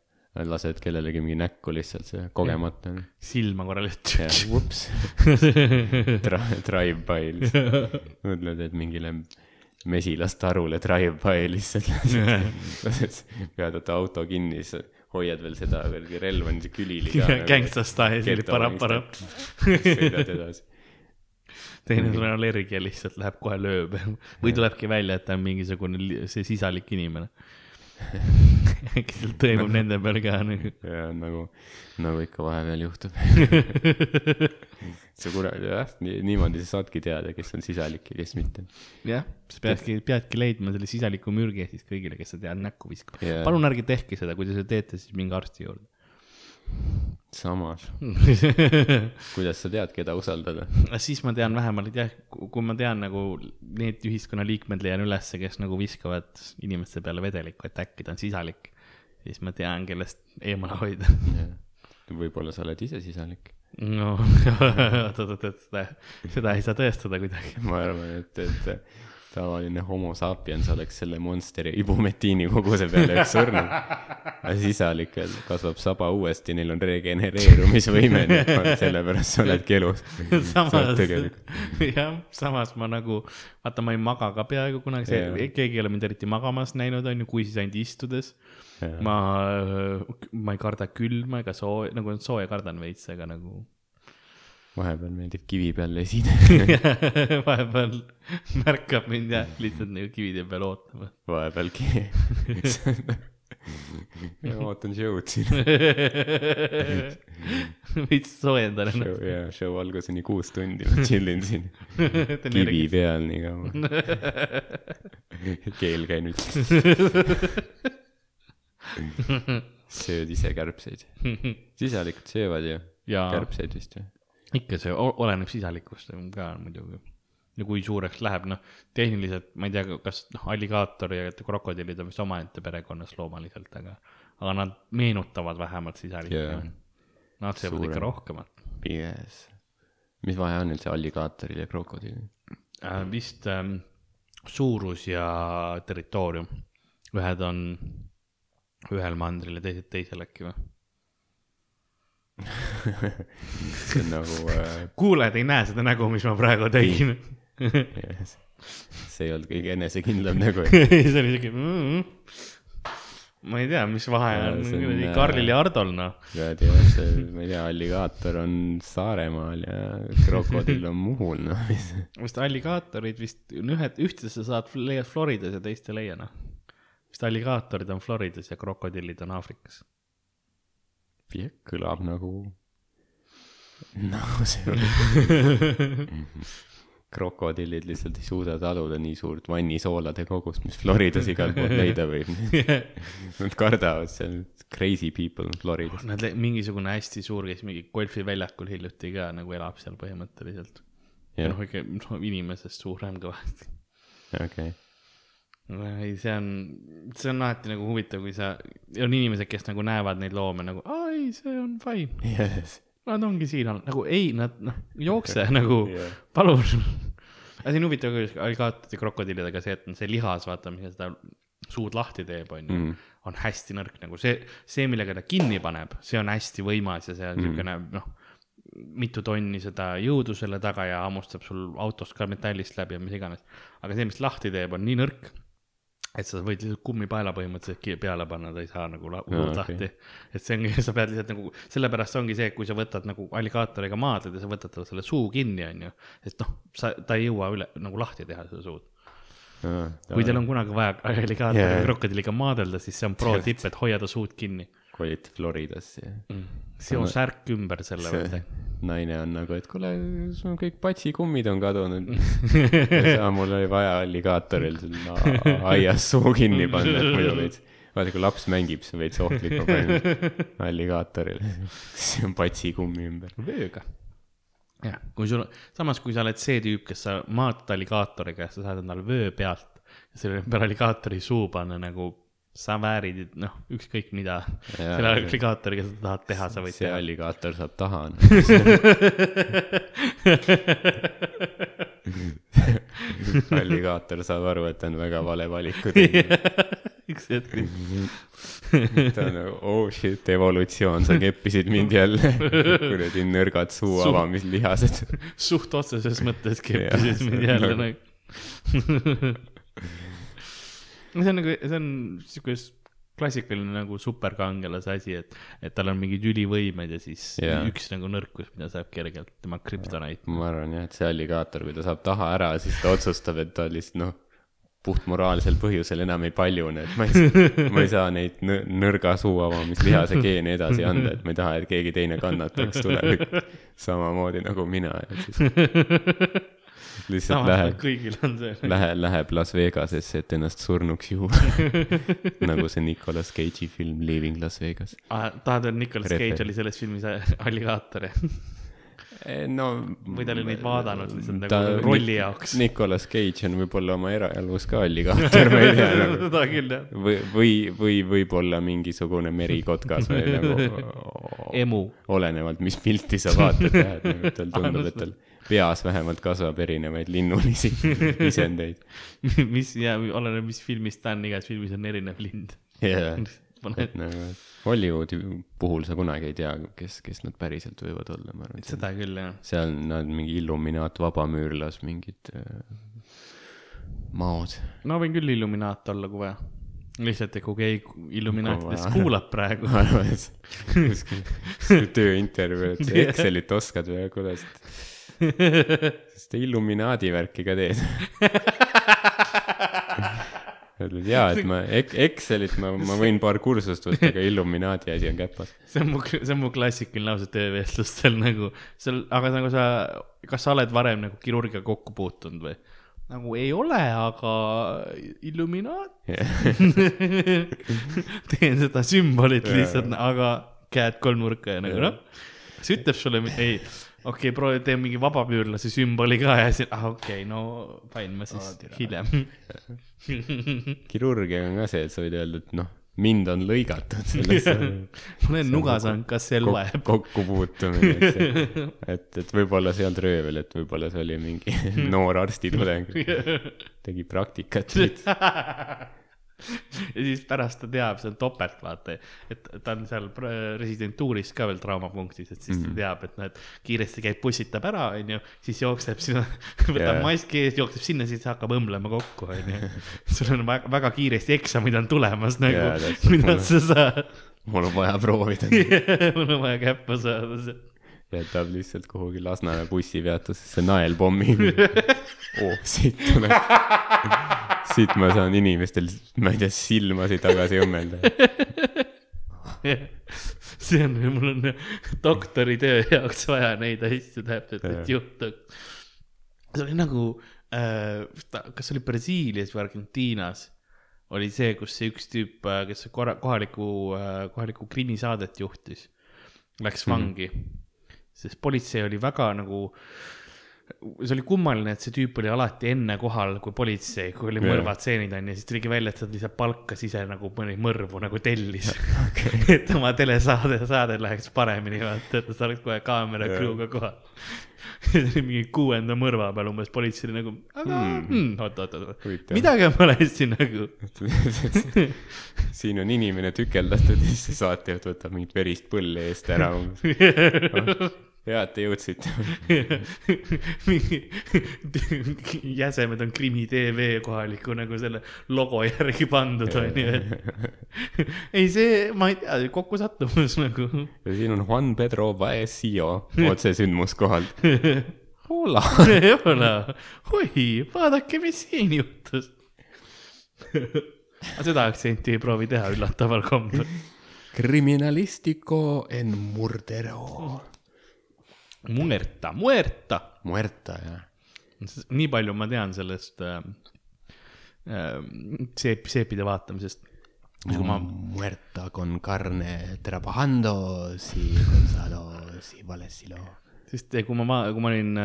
lased kellelegi mingi näkku lihtsalt see kogemata. silma korra lihtsalt. jah, vups. Drive-by lihtsalt. mõtled, et mingile mesilastarule drive-by lihtsalt lased, pead auto kinni, siis hoiad veel seda kuradi relva niiviisi külili ka. Gangsta style, Geto para-para. sõidad edasi. teine sul on allergia lihtsalt läheb kohe lööb või tulebki välja, et ta on mingisugune see sisalik inimene. kes sealt toimub nende peal ka nagu. ja nagu, nagu ikka vahepeal juhtub. sa kuradi jah, nii, niimoodi sa saadki teada, kes on sisalik ja kes mitte. jah, sa peadki, peadki leidma selle sisaliku mürgi ja siis kõigile, kes sa tead, näkku viskama Jaa. palun ärge tehke seda, kui te seda teete, siis minge arsti juurde. Samas, kuidas sa tead, keda usaldada? siis ma tean vähemalt jah, kui ma tean nagu need ühiskonnaliikmed leian ülesse, kes nagu viskavad inimeste peale vedelikku, et äkki ta on sisalik, siis ma tean, kellest eemale hoida. võib-olla sa oled ise sisalik. no oot, oot, oot, seda, seda ei saa tõestada kuidagi. ma arvan, et, et tavaline homo sapiens oleks selle monsteri ibumetiini koguse peale üks surnud. aga sisalikel kasvab saba uuesti, neil on regenereerumisvõime, nii et sellepärast sa oledki elus. samas tegelikult, jah, samas ma nagu, vaata, ma ei maga ka peaaegu kunagi, keegi ei ole mind eriti magamas näinud, on ju, kui siis ainult istudes. ma, ma ei karda külma ega sooja, nagu sooja kardan veits, aga nagu vahepeal meeldib kivi peal lesida. vahepeal märkab mind jah, lihtsalt nagu kivide peal ootama. vahepealgi. ootan show'd siin. veits soojendan show, ennast. jaa, show alguseni kuus tundi, ma chill in siin kivi peal nii kaua. keel käinud. sööd ise kärbseid. sisalikud söövad ju kärbseid vist või? Ikka see oleneb sisalikust ka muidugi. ja kui suureks läheb, noh, tehniliselt ma ei tea, kas noh, alligaator ja krokodillid on vist omaette perekonnas loomaliselt, aga, aga nad meenutavad vähemalt sisalikke yeah.. Nad söövad ikka rohkemat Yes. mis vahe on üldse alligaatoril ja krokodillil? äh,. vist ähm, suurus ja territoorium, ühed on ühel mandril ja teised teisel äkki või? See on nagu äh,, kuulajad ei näe seda nägu, mis ma praegu tegin. yes. see ei olnud kõige enesekindlam nägu. see oli siuke mm,. ma ei tea, mis vahe on see on, kuradi äh, Karlil ja Hardol noh. tead jah, see, ma ei tea, alligaator on Saaremaal ja krokodill on Muhul, noh, mis vist alligaatorid vist on ühed, ühte sa saad, leiad Floridas ja teist ei leia noh. vist alligaatorid on Floridas ja krokodillid on Aafrikas. Jah, kõlab nagu, nagu see krokodillid lihtsalt ei suuda taluda nii suurt vannisoolade kogust, mis Floridas igal pool leida võib. Nad kardavad seal crazy people in Floridas. Nad, mingisugune hästi suur, kes mingi golfiväljakul hiljuti ka nagu elab seal põhimõtteliselt. noh, ikka no, inimesest suurem kõvasti. okei, ei, see on, see on alati nagu huvitav, kui sa, on inimesed, kes nagu näevad neid loome nagu, aa ei, see on fine, jess, nad ongi siin all, nagu ei, nad noh, jookse nagu Jah. palun. aga see on huvitav küll, alligaatorid ja krokodillidega see, et see lihas, vaata, mis seda suud lahti teeb, onju Mm., on hästi nõrk nagu see, see, millega ta kinni paneb, see on hästi võimas ja see on Mm. niisugune noh, mitu tonni seda jõudu selle taga ja hammustab sul autost ka metallist läbi ja mis iganes. aga see, mis lahti teeb, on nii nõrk, et sa võid lihtsalt kummipaela põhimõtteliselt peale panna, ta ei saa nagu la- Aa, hullult okei. lahti. et see ongi, sa pead lihtsalt nagu, sellepärast ongi see, et kui sa võtad nagu alligaatoriga maadled ja sa võtad talle selle suu kinni, onju, et noh, sa, ta ei jõua üle nagu lahti teha seda suud. kui teil on kunagi vaja alligaatori yeah. krokodilliga maadelda, siis see on pro tipp, et hoia ta suud kinni. Kolid Floridasse ja seo särk ümber selle võtta. naine on nagu, et kuule, sul kõik patsikummid on kadunud. ja mul oli vaja alligaatoril sinna aias suu kinni panna, et muidu veits, vaata kui laps mängib, see on veits ohtlik, ma panen alligaatorile, see on patsikummi ümber. vööga. jah, kui sul, samas kui sa oled see tüüp, kes sa maad alligaatoriga ja sa saad endale vöö pealt ja selle ümber alligaatori suu panna nagu sa väärid, noh, ükskõik mida selle alligaatoriga sa tahad teha, sa võid see teha. alligaator saab taha. alligaator saab aru, et on väga vale valiku teinud. üks hetk. ta on nagu oh shit, evolutsioon, sa keppisid mind jälle. kuradi nõrgad suu Suu- avamislihased. suht otseses mõttes keppisid mind see jälle nagu- nagu. see on nagu, see on siuke klassikaline nagu superkangelase asi, et, et tal on mingid ülivõimed ja siis yeah. üks nagu nõrkus, mida saab kergelt, tema krüptonait. ma arvan jah, et see alligaator, kui ta saab taha ära, siis ta otsustab, et ta lihtsalt noh, puhtmoraalsel põhjusel enam ei paljune, et ma ei, ma ei saa neid nõ- nõrga suu avamislihase geene edasi anda, et ma ei taha, et keegi teine kannataks tulevikus samamoodi nagu mina ja siis lihtsalt samas läheb, kõigil on see. läheb, läheb Las Vegasesse, et ennast surnuks juua. nagu see Nicolas Cage'i film Leaving Las Vegas. Ah, tahad öelda, Nicolas Cage Refer- oli selles filmis alligaator jah? no või ta oli neid vaadanud lihtsalt ta- nagu rolli jaoks? Nicolas Cage on võib-olla oma eraelus ka alligaator, ma ei tea nagu. seda küll jah. või, või, või võib-olla mingisugune merikotkas või nagu emu. olenevalt, mis pilti sa vaatad jah, et nagu tal tundub, et tal peas vähemalt kasvab erinevaid linnulisi isendeid. mis ja oleneb, mis filmist ta on, igas filmis on erinev lind. paned et nagu Hollywoodi puhul sa kunagi ei tea, kes, kes nad päriselt võivad olla, ma arvan. seda küll jah. seal nad mingi illuminaat, vabamüürlas, mingid äh, maod. ma võin küll Illuminaat olla, kui vaja. lihtsalt, et kui keegi Illuminaatidest kuulab praegu. ma arvan, et kuskil tööintervjuu, et Excelit oskad või kuidas, kas te Illuminaadi värki ka teed? ütled jaa, et ma Ex- Excelit ma, ma võin paar kursust võtta, aga Illuminaadi asi on käpas. see on mu, see on mu klassikaline lause töövestlustel nagu, seal, aga nagu sa, kas sa oled varem nagu kirurgiga kokku puutunud või? nagu ei ole, aga Illuminaat. teen seda sümbolit lihtsalt, aga käed kolmnurka ja nagu noh, kas ütleb sulle, ei, okei okay,, proovi, tee mingi vabapüürlase sümboli ka ja siis, ah okei okay,, no fine, ma siis hiljem. kirurgiga on ka see, et sa võid öelda, et noh, mind on lõigatud sellest ma olen nuga saanud, kas see loeb? kokkupuutumine, eks ju. et, et võib-olla see ei olnud röövel, et võib-olla see oli mingi noor arstitudeng, tegi praktikat. ja siis pärast ta teab, see on topelt, vaata, et ta on seal residentuuris ka veel traumapunktis, et siis Mhm. mm -hmm. ta teab, et noh, et kiiresti käib, pussitab ära, onju, siis jookseb sinna, võtab yeah. maski ees, jookseb sinna, siis hakkab õmblema kokku, onju. sul on väga, väga kiiresti eksamid on tulemas nagu täpselt. mida sa saad. mul on vaja proovida. mul on vaja käppa saada. Jätab lihtsalt kuhugi Lasnamäe bussipeatusesse naelpommi. oo, siit tuleb. siit ma saan inimestel, ma ei tea, silmasid tagasi õmmelda. see on, mul on doktoritöö jaoks vaja neid asju täpselt, et juhtuks. see oli nagu äh,, kas oli Brasiilias või Argentiinas, oli see, kus see üks tüüp, kes korra-, kohalikku, kohalikku krimisaadet juhtis, läks Mhm. vangi mm. -hmm. Sest politsei oli väga nagu see oli kummaline, et see tüüp oli alati enne kohal kui politsei, kui oli Jah. mõrvatseenid onju, siis tuligi välja, et ta lihtsalt palkas ise nagu mõni mõrvu nagu tellis okay. et oma telesaade, saade läheks paremini, vaata, et ta oleks kohe kaamera Jah. crew'ga kohal. see oli mingi kuuenda mõrva peal umbes, politsei oli nagu, aga mm. oot, oot, oot, Huvitav. midagi on valesti nagu. siin on inimene tükeldatud ja siis see saatejuht võtab mingit verist põlli eest ära. hea, et te jõudsite. mingi jäsemed on Krimi tv kohaliku nagu selle logo järgi pandud onju, et ei see, ma ei tea, kokkusattumus nagu. ja siin on Juan Pedro Baesio otsesündmuskohalt. Hola. Hola, oi, vaadake, mis siin juhtus. seda aktsenti ei proovi teha üllataval kombel. Criminalistico en murdero. Muerta, muerta. Muerta, jah. nii palju ma tean sellest äh, äh, seep, seepide vaatamisest. ma, Muerta con carne trabajando si Gonzalo si Valesilo. sest kui ma, kui ma olin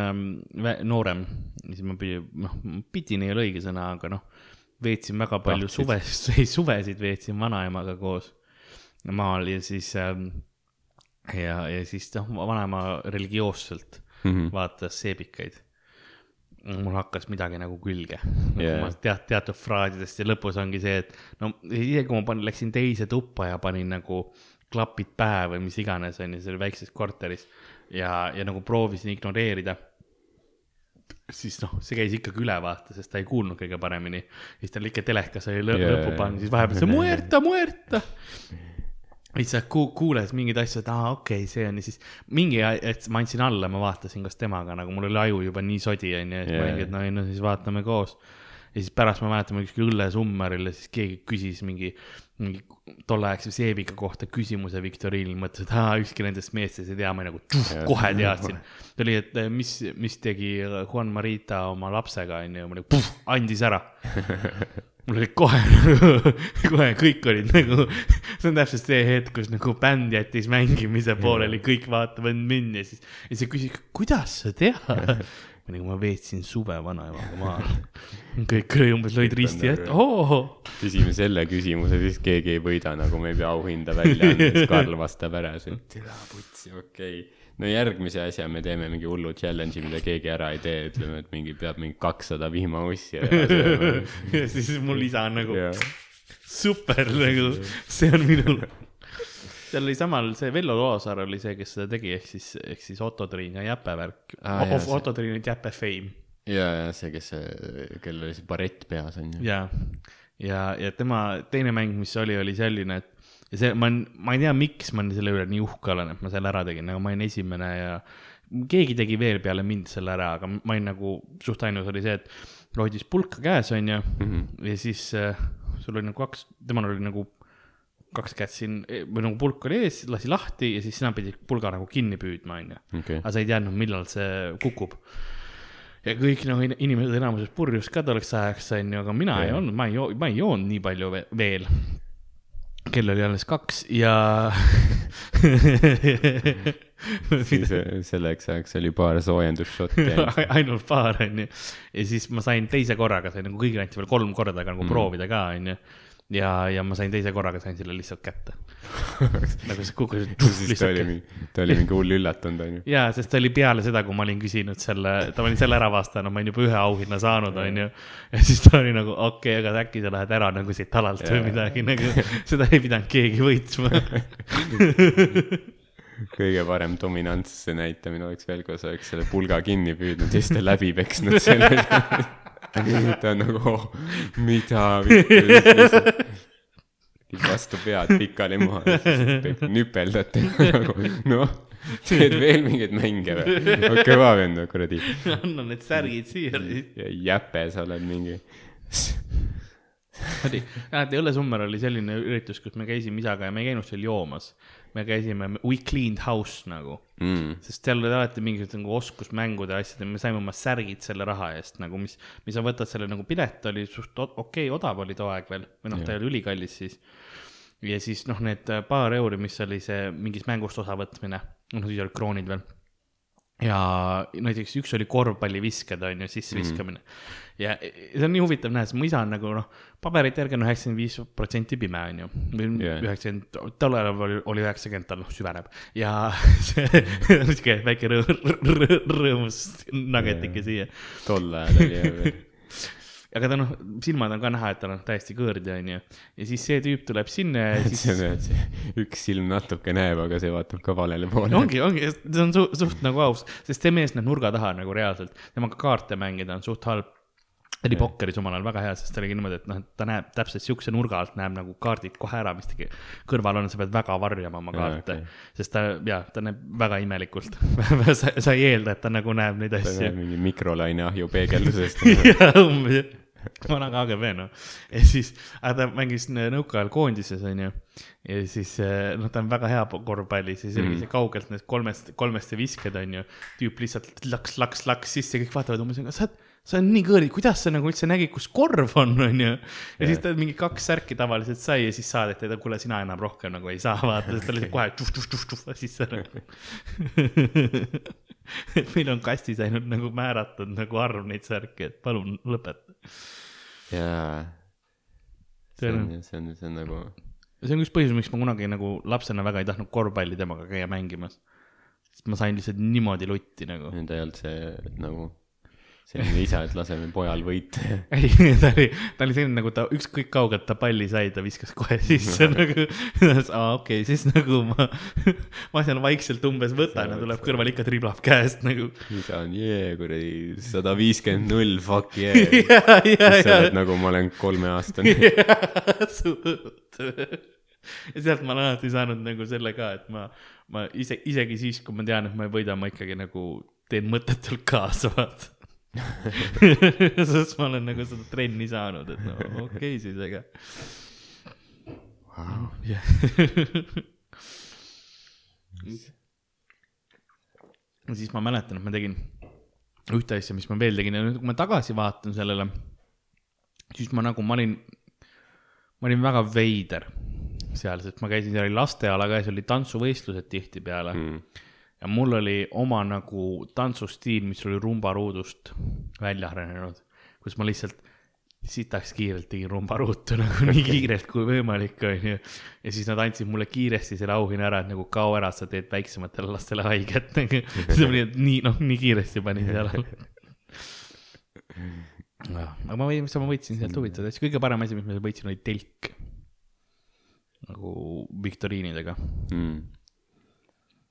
vä- noorem, siis ma pidin, noh, pidin ei ole õige sõna, aga noh, veetsin väga palju Tahtsid. suve, ei suvesid veetsin vanaemaga koos maal ja siis ähm, ja, ja siis noh, vanaema religioosselt Mhm. vaatas seebikaid. mul hakkas midagi nagu külge yeah., tead, teatud fraasidest ja lõpus ongi see, et no isegi kui ma panin, läksin teise tuppa ja panin nagu klapid pähe või mis iganes, onju, seal väikses korteris ja, ja nagu proovisin ignoreerida. siis noh, see käis ikkagi üle vaata, sest ta ei kuulnud kõige paremini. siis tal ikka telekas oli lõ Jaa, lõpu pannud, siis vahepeal see muerta, muerta. Siis sa ku- kuuled mingeid asju, et aa, okei okay,, see on ja siis mingi hetk ma andsin alla, ma vaatasin koos temaga nagu mul oli aju juba nii sodi onju, ja siis ma Jaa. olingi, et no ei no siis vaatame koos. ja siis pärast ma mäletan, ma kuskil õllesummeril ja siis keegi küsis mingi, mingi tolleaegse seebiga kohta küsimuse viktoriinil, mõtlesin, et aa, ükski nendest meestest ei tea, ma nagu Jah. kohe teadsin. ta oli, et mis, mis tegi Juan Marita oma lapsega onju, ma nagu puh, andis ära. mul oli kohe, kohe kõik olid nagu, see on täpselt see hetk, kus nagu bänd jättis mängimise pooleli, kõik vaatavad mind ja siis, ja siis küsis, kuidas sa tead? ma nagu, ma veetsin suve vanaemaga maal. kõik umbes lõid risti ette, oo. küsime selle küsimuse, siis keegi ei võida, nagu me ei pea auhinda välja andma, siis Karl vastab ära, siis tere putsi, okei okay.. No järgmise asja me teeme mingi hullu challenge'i, mida keegi ära ei tee, ütleme, et mingi peab mingi kakssada vihmaussi ära sööma. ja siis mul isa on nagu Jaa. super nagu, see on minul. seal oli samal see Vello Loosaar oli see, kes seda tegi, ehk siis, ehk siis Otto Triin ja Jäpe värk jaa,. see- Otto Triin ja Jäpe Fame ja, ja see, kes, kellel oli see barett peas on ju. ja, ja, ja tema teine mäng, mis oli, oli selline, et ja see, ma, ma ei tea, miks ma selle üle nii uhke olen, et ma selle ära tegin, aga ma olin esimene ja keegi tegi veel peale mind selle ära, aga ma olin nagu suht ainus oli see, et hoidis pulka käes, onju, ja siis äh, sul oli nagu kaks, temal oli nagu kaks kätt siin või nagu pulk oli ees, lasi lahti ja siis sina pidid pulga nagu kinni püüdma, onju. aga sa ei teadnud, millal see kukub. ja kõik noh, inimesed enamuses purjus ka tolleks ajaks onju, aga mina yeah. ei olnud, ma ei joo-, ma ei joonud nii palju ve- veel. Kell oli alles kaks ja siis äh, selleks ajaks oli paar soojendusšotti ainult. ainult paar onju. ja siis ma sain teise korraga, sain nagu kõigile anti veel kolm korda ka nagu mm. proovida ka onju. ja, ja ma sain teise korraga, sain selle lihtsalt kätte. nagu see kukkus siis ta oli mingi, ta oli mingi hull üllatunud on ju. jaa, sest ta oli peale seda, kui ma olin küsinud selle, ta oli selle ära vastanud, ma olin juba ühe auhinna saanud, onju. ja siis ta oli nagu okei okay,, aga äkki sa lähed ära nagu siit alalt või Jaa. midagi, nagu seda ei pidanud keegi võitma. kõige parem dominantsuse näitamine oleks veel, kui sa oleks selle pulga kinni püüdnud ja siis ta läbi peksnud selle. Ta on nagu mida vittu. vastu pead pikali maha, nüpeldad tema nagu noh, teed veel mingeid mänge või? no kõva vend, kuradi. anna need särgid siia. jäpe, sa oled mingi. oli, mäletad, Õllesummer oli selline üritus, kus me käisime isaga ja me ei käinud seal joomas. Me käisime, we cleaned house nagu, Mm. sest seal olid alati mingisugused nagu oskusmängude asjad ja me saime oma särgid selle raha eest nagu, mis, mis sa võtad selle nagu pilet oli suht okei okay,, odav oli too aeg veel või noh, ta ei ole ülikallis siis. ja siis noh, need paar euri, mis oli see mingist mängust osavõtmine, noh siis olid kroonid veel ja näiteks üks oli korvpallivisked on ju, sisseviskamine mm.. ja see on nii huvitav näha, sest mu isa on nagu noh, paberite järgi on üheksakümmend viis protsenti pime on ju. või Jah. üheksakümmend, tol ajal oli, oli üheksakümmend, tal noh süveneb ja see on siuke väike rõõm, rõõmus nuggetike siia. tol ajal oli veel. Aga ta noh, silmad on ka näha, et ta on täiesti kõõrdi on ju. ja siis see tüüp tuleb sinna ja siis see on, see üks silm natuke näeb, aga see vaatab ka valele poole. ongi, ongi, see on su suht nagu aus, sest see mees näeb nurga taha nagu reaalselt, temaga kaarte mängida on suht halb. ta oli pokkeris omal ajal väga hea, sest ta oligi niimoodi, et noh, et ta näeb täpselt siukse nurga alt näeb nagu kaardid kohe ära, mis ta kõrval on, sa pead väga varjama oma kaarte okei. sest ta ja ta näeb väga imelikult sa, sa ei eelda, et ta nagu näeb neid ta asju mingi mikrolaineahju peegeldusest. jah, umbes, vana KGB noh. ja siis, aga ta mängis nõukaajal koondises onju. ja siis eh, noh, ta on väga hea korvpallis ja siis see kaugelt need kolmest, kolmest visked onju. tüüp lihtsalt laks, laks, laks sisse, kõik vaatavad umbes, sa oled, sa oled nii kõõri, kuidas sa nagu üldse nägid, kus korv on onju. ja siis ta mingi kaks särki tavaliselt sai ja siis saadeti, et kuule, sina enam rohkem nagu ei saa vaata, ta lihtsalt kohe tšuh-tšuh-tšuh sisse nagu. et meil on kastis ainult nagu määratud nagu arv neid särke, et palun lõpeta. jaa. see on- see on, see on nagu, see on üks põhjus, miks ma kunagi nagu lapsena väga ei tahtnud korvpalli temaga käia mängimas. sest ma sain lihtsalt niimoodi lutti nagu. nüüd ei olnud see nagu selline isa, et laseme pojal võita. ei, ta oli, ta oli selline nagu ta ükskõik kaugelt ta palli sai, ta viskas kohe sisse nagu, aa okei okay,, siis nagu ma, ma seal vaikselt umbes võtan ja tuleb kõrval ikka triblab käest nagu. isa on jee, kuradi sada viiskümmend null, fuck yeah. ja, ja, sa ja oled, nagu ma olen kolmeaastane. ja sealt ma olen alati saanud nagu selle ka, et ma, ma ise, isegi siis, kui ma tean, et ma ei võida, ma ikkagi nagu teen mõttetult kaasa, vaata. sest ma olen nagu seda trenni saanud, et no okei okay, siis, aga. jah. ja siis ma mäletan, et ma tegin ühte asja, mis ma veel tegin ja nüüd, kui ma tagasi vaatan sellele, siis ma nagu, ma olin, ma olin väga veider seal, sest ma käisin, seal oli lasteala käes, oli tantsuvõistlused tihtipeale mm. Ja mul oli oma nagu tantsustiil, mis oli rumbaruudust välja arenenud, kus ma lihtsalt sitaks kiirelt tegin rumbaruutu nagu nii kiirelt kui võimalik, onju. ja siis nad andsid mulle kiiresti selle auhinna ära, et nagu kao ära, sa teed väiksematele lastele haiget nagu. see oli nii, noh, nii kiiresti panin seal. aga ma võin, mis ma võitsin sealt huvitavaid asju, kõige parem asi, mis ma võitsin, oli telk. nagu viktoriinidega. mm..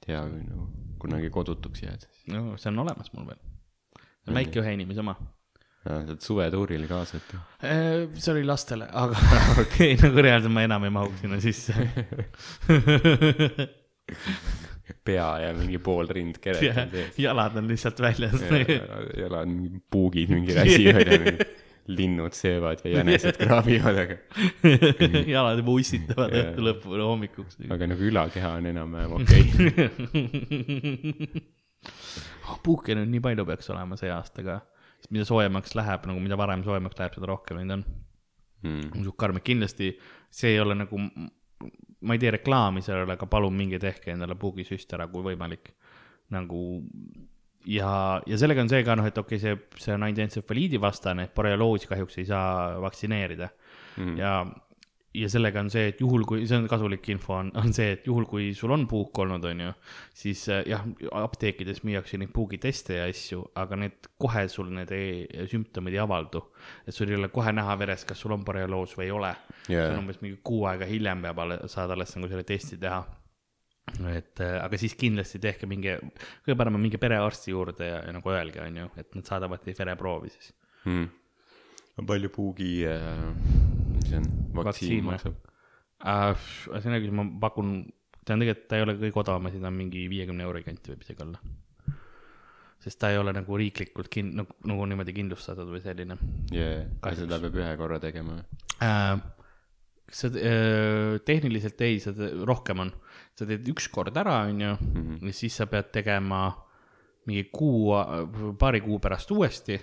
hea, kui nagu kunagi kodutuks jääd. no see on olemas mul veel. see on väike ühe inimese oma. saad suvetuurile kaasa, et Äh, see oli lastele, aga okei okay,, nagu reaalselt ma enam ei mahuks sinna sisse. pea ja mingi pool rind keretad ees. jalad on lihtsalt väljas. jalad on mingi puugid mingi räsi välja, linnud söövad ja jänesed kraabivad, aga, jalad juba ussitavad õhtu lõppu hommikuks. aga nagu ülakeha on enam-vähem okei okay.. puuke nüüd nii palju peaks olema see aasta ka. mida soojemaks läheb, nagu mida varem soojemaks läheb, seda rohkem neid on. Mm. sihuke karm, et kindlasti see ei ole nagu, ma ei tee reklaami sellele, aga palun minge tehke endale puugisüst ära, kui võimalik. nagu ja, ja sellega on see ka noh, et okei okay,, see, see on ainult entsefaliidi vastane, borrelioosi kahjuks ei saa vaktsineerida Mm. ja, ja sellega on see, et juhul kui, see on kasulik info, on, on see, et juhul kui sul on puuk olnud, on ju, siis äh, jah, apteekides müüakse neid puugiteste ja asju, aga need kohe sul need ei, sümptomid ei avaldu. et sul ei ole kohe näha veres, kas sul on borrelioos või ei ole yeah.. see on umbes mingi kuu aega hiljem peab alle, saad alles nagu selle testi teha. Et äh, aga siis kindlasti tehke mingi, kõige parem on minge perearsti juurde ja, ja nagu öelge, on ju, et nad saadavad teie vereproovi siis. mm.. palju puugi äh,, mis see on, Vaktsiin või? maksab? äh,. see on õige, ma pakun, ta on tegelikult, ta ei ole kõige odavam asi, ta on mingi viiekümne euro kanti võib isegi olla. sest ta ei ole nagu riiklikult kin-, nagu, nagu niimoodi kindlustatud või selline jaa, Kahjuks. seda peab ühe korra tegema. äh,. Sa tehniliselt ei, sa rohkem on, sa teed üks kord ära, onju, Mhm. ja siis sa pead tegema mingi kuu, paari kuu pärast uuesti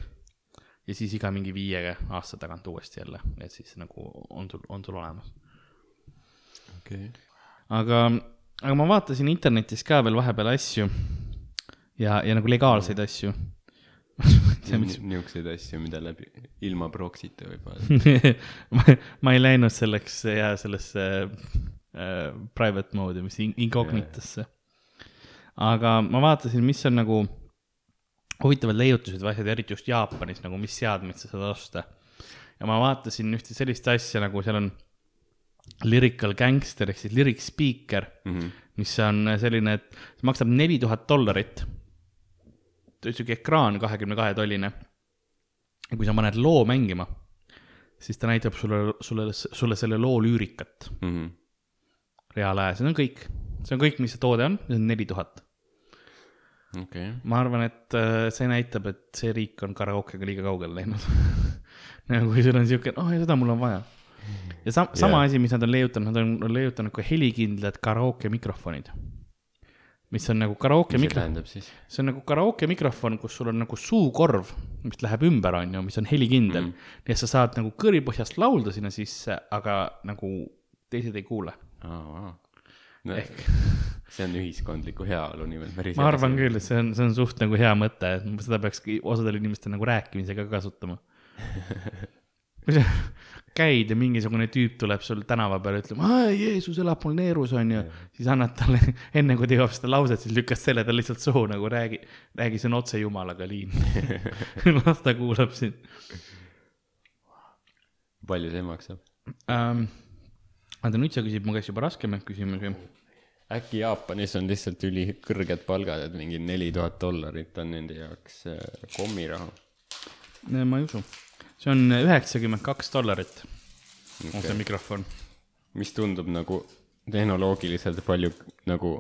ja siis iga mingi viie aasta tagant uuesti jälle, et siis nagu on sul, on sul olemas. okei. aga, aga ma vaatasin internetis ka veel vahepeal asju ja, ja nagu legaalseid asju. niisuguseid asju, mida läbi, ilma proksita võib vaadata. ma, ei läinud selleks ja sellesse äh, private mode'i, mis in- incognitosse. aga ma vaatasin, mis on nagu huvitavad leiutused või asjad, eriti just Jaapanis nagu, mis seadmeid sa saad osta. ja ma vaatasin ühte sellist asja nagu seal on lyrical gangster ehk siis lyric speaker Mhm. mis on selline, et maksab neli tuhat dollarit. Sihuke ekraan kahekümne kahe tolline. ja kui sa paned loo mängima, siis ta näitab sulle, sulle, sulle selle loo lüürikat Mhm. reaalajas, see on kõik. see on kõik, mis see toode on, see on neli tuhat. okei, ma arvan, et äh, see näitab, et see riik on karaokega liiga kaugele läinud. nagu kui sul on sihuke, oh seda mul on vaja. ja sam-, sama Jaa. asi, mis nad on leiutanud, nad on leiutanud ka helikindlad karaoke mikrofonid. Mis on nagu karaoke mis see on nagu karaoke mikrofon, kus sul on nagu suukorv, mis läheb ümber, on ju, mis on helikindel mm.. nii et sa saad nagu kõripõhjast laulda sinna sisse, aga nagu teised ei kuule. aa, vau. no Ehk- see on ühiskondliku heaolu nimel ma arvan küll, et see on, see on suht nagu hea mõte, et seda peakski osadel inimestel nagu rääkimisega ka kasutama. käid ja mingisugune tüüp tuleb sul tänava peale ütlema, Jeesus elab mul neerus, onju. siis annad talle, enne kui ta jõuab seda lauset, siis lükkad selle talle lihtsalt suhu nagu räägi, räägi, see on otse jumalaga liin las ta kuulab sind palju see maksab ähm,. oota, nüüd sa küsid mu käest juba raskemaid küsimusi. äkki Jaapanis on lihtsalt ülikõrged palgad, et mingi neli tuhat dollarit on nende jaoks äh, kommiraha? ma ei usu see on üheksakümmend kaks dollarit okay. on see mikrofon. mis tundub nagu tehnoloogiliselt palju nagu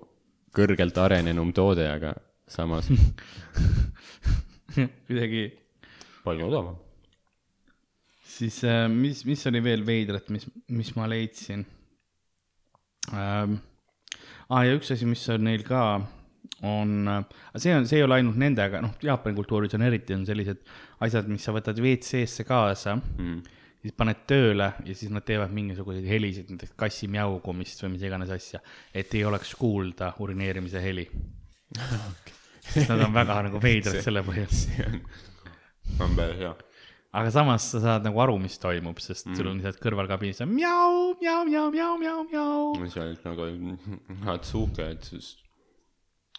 kõrgelt arenenum toode, aga samas kuidagi. palju odavam. siis äh, mis, mis oli veel veidrat, mis, mis ma leidsin ähm,? ah, ja üks asi, mis on neil ka on, see on, see ei ole ainult nendega, noh, Jaapani kultuuris on eriti on sellised asjad, mis sa võtad WC-sse kaasa mm., siis paned tööle ja siis nad teevad mingisuguseid helisid, näiteks kassi mjaukumist või mis iganes asja, et ei oleks kuulda urineerimise heli okay. sest nad on väga nagu veidrad selle põhjal. see on, on päris hea aga samas sa saad nagu aru, mis toimub, sest mm. sul on lihtsalt kõrvalkabiinis on mjau, mjau, mjau, mjau, mjau, mjau. sa oled nagu Hatsuke, et siis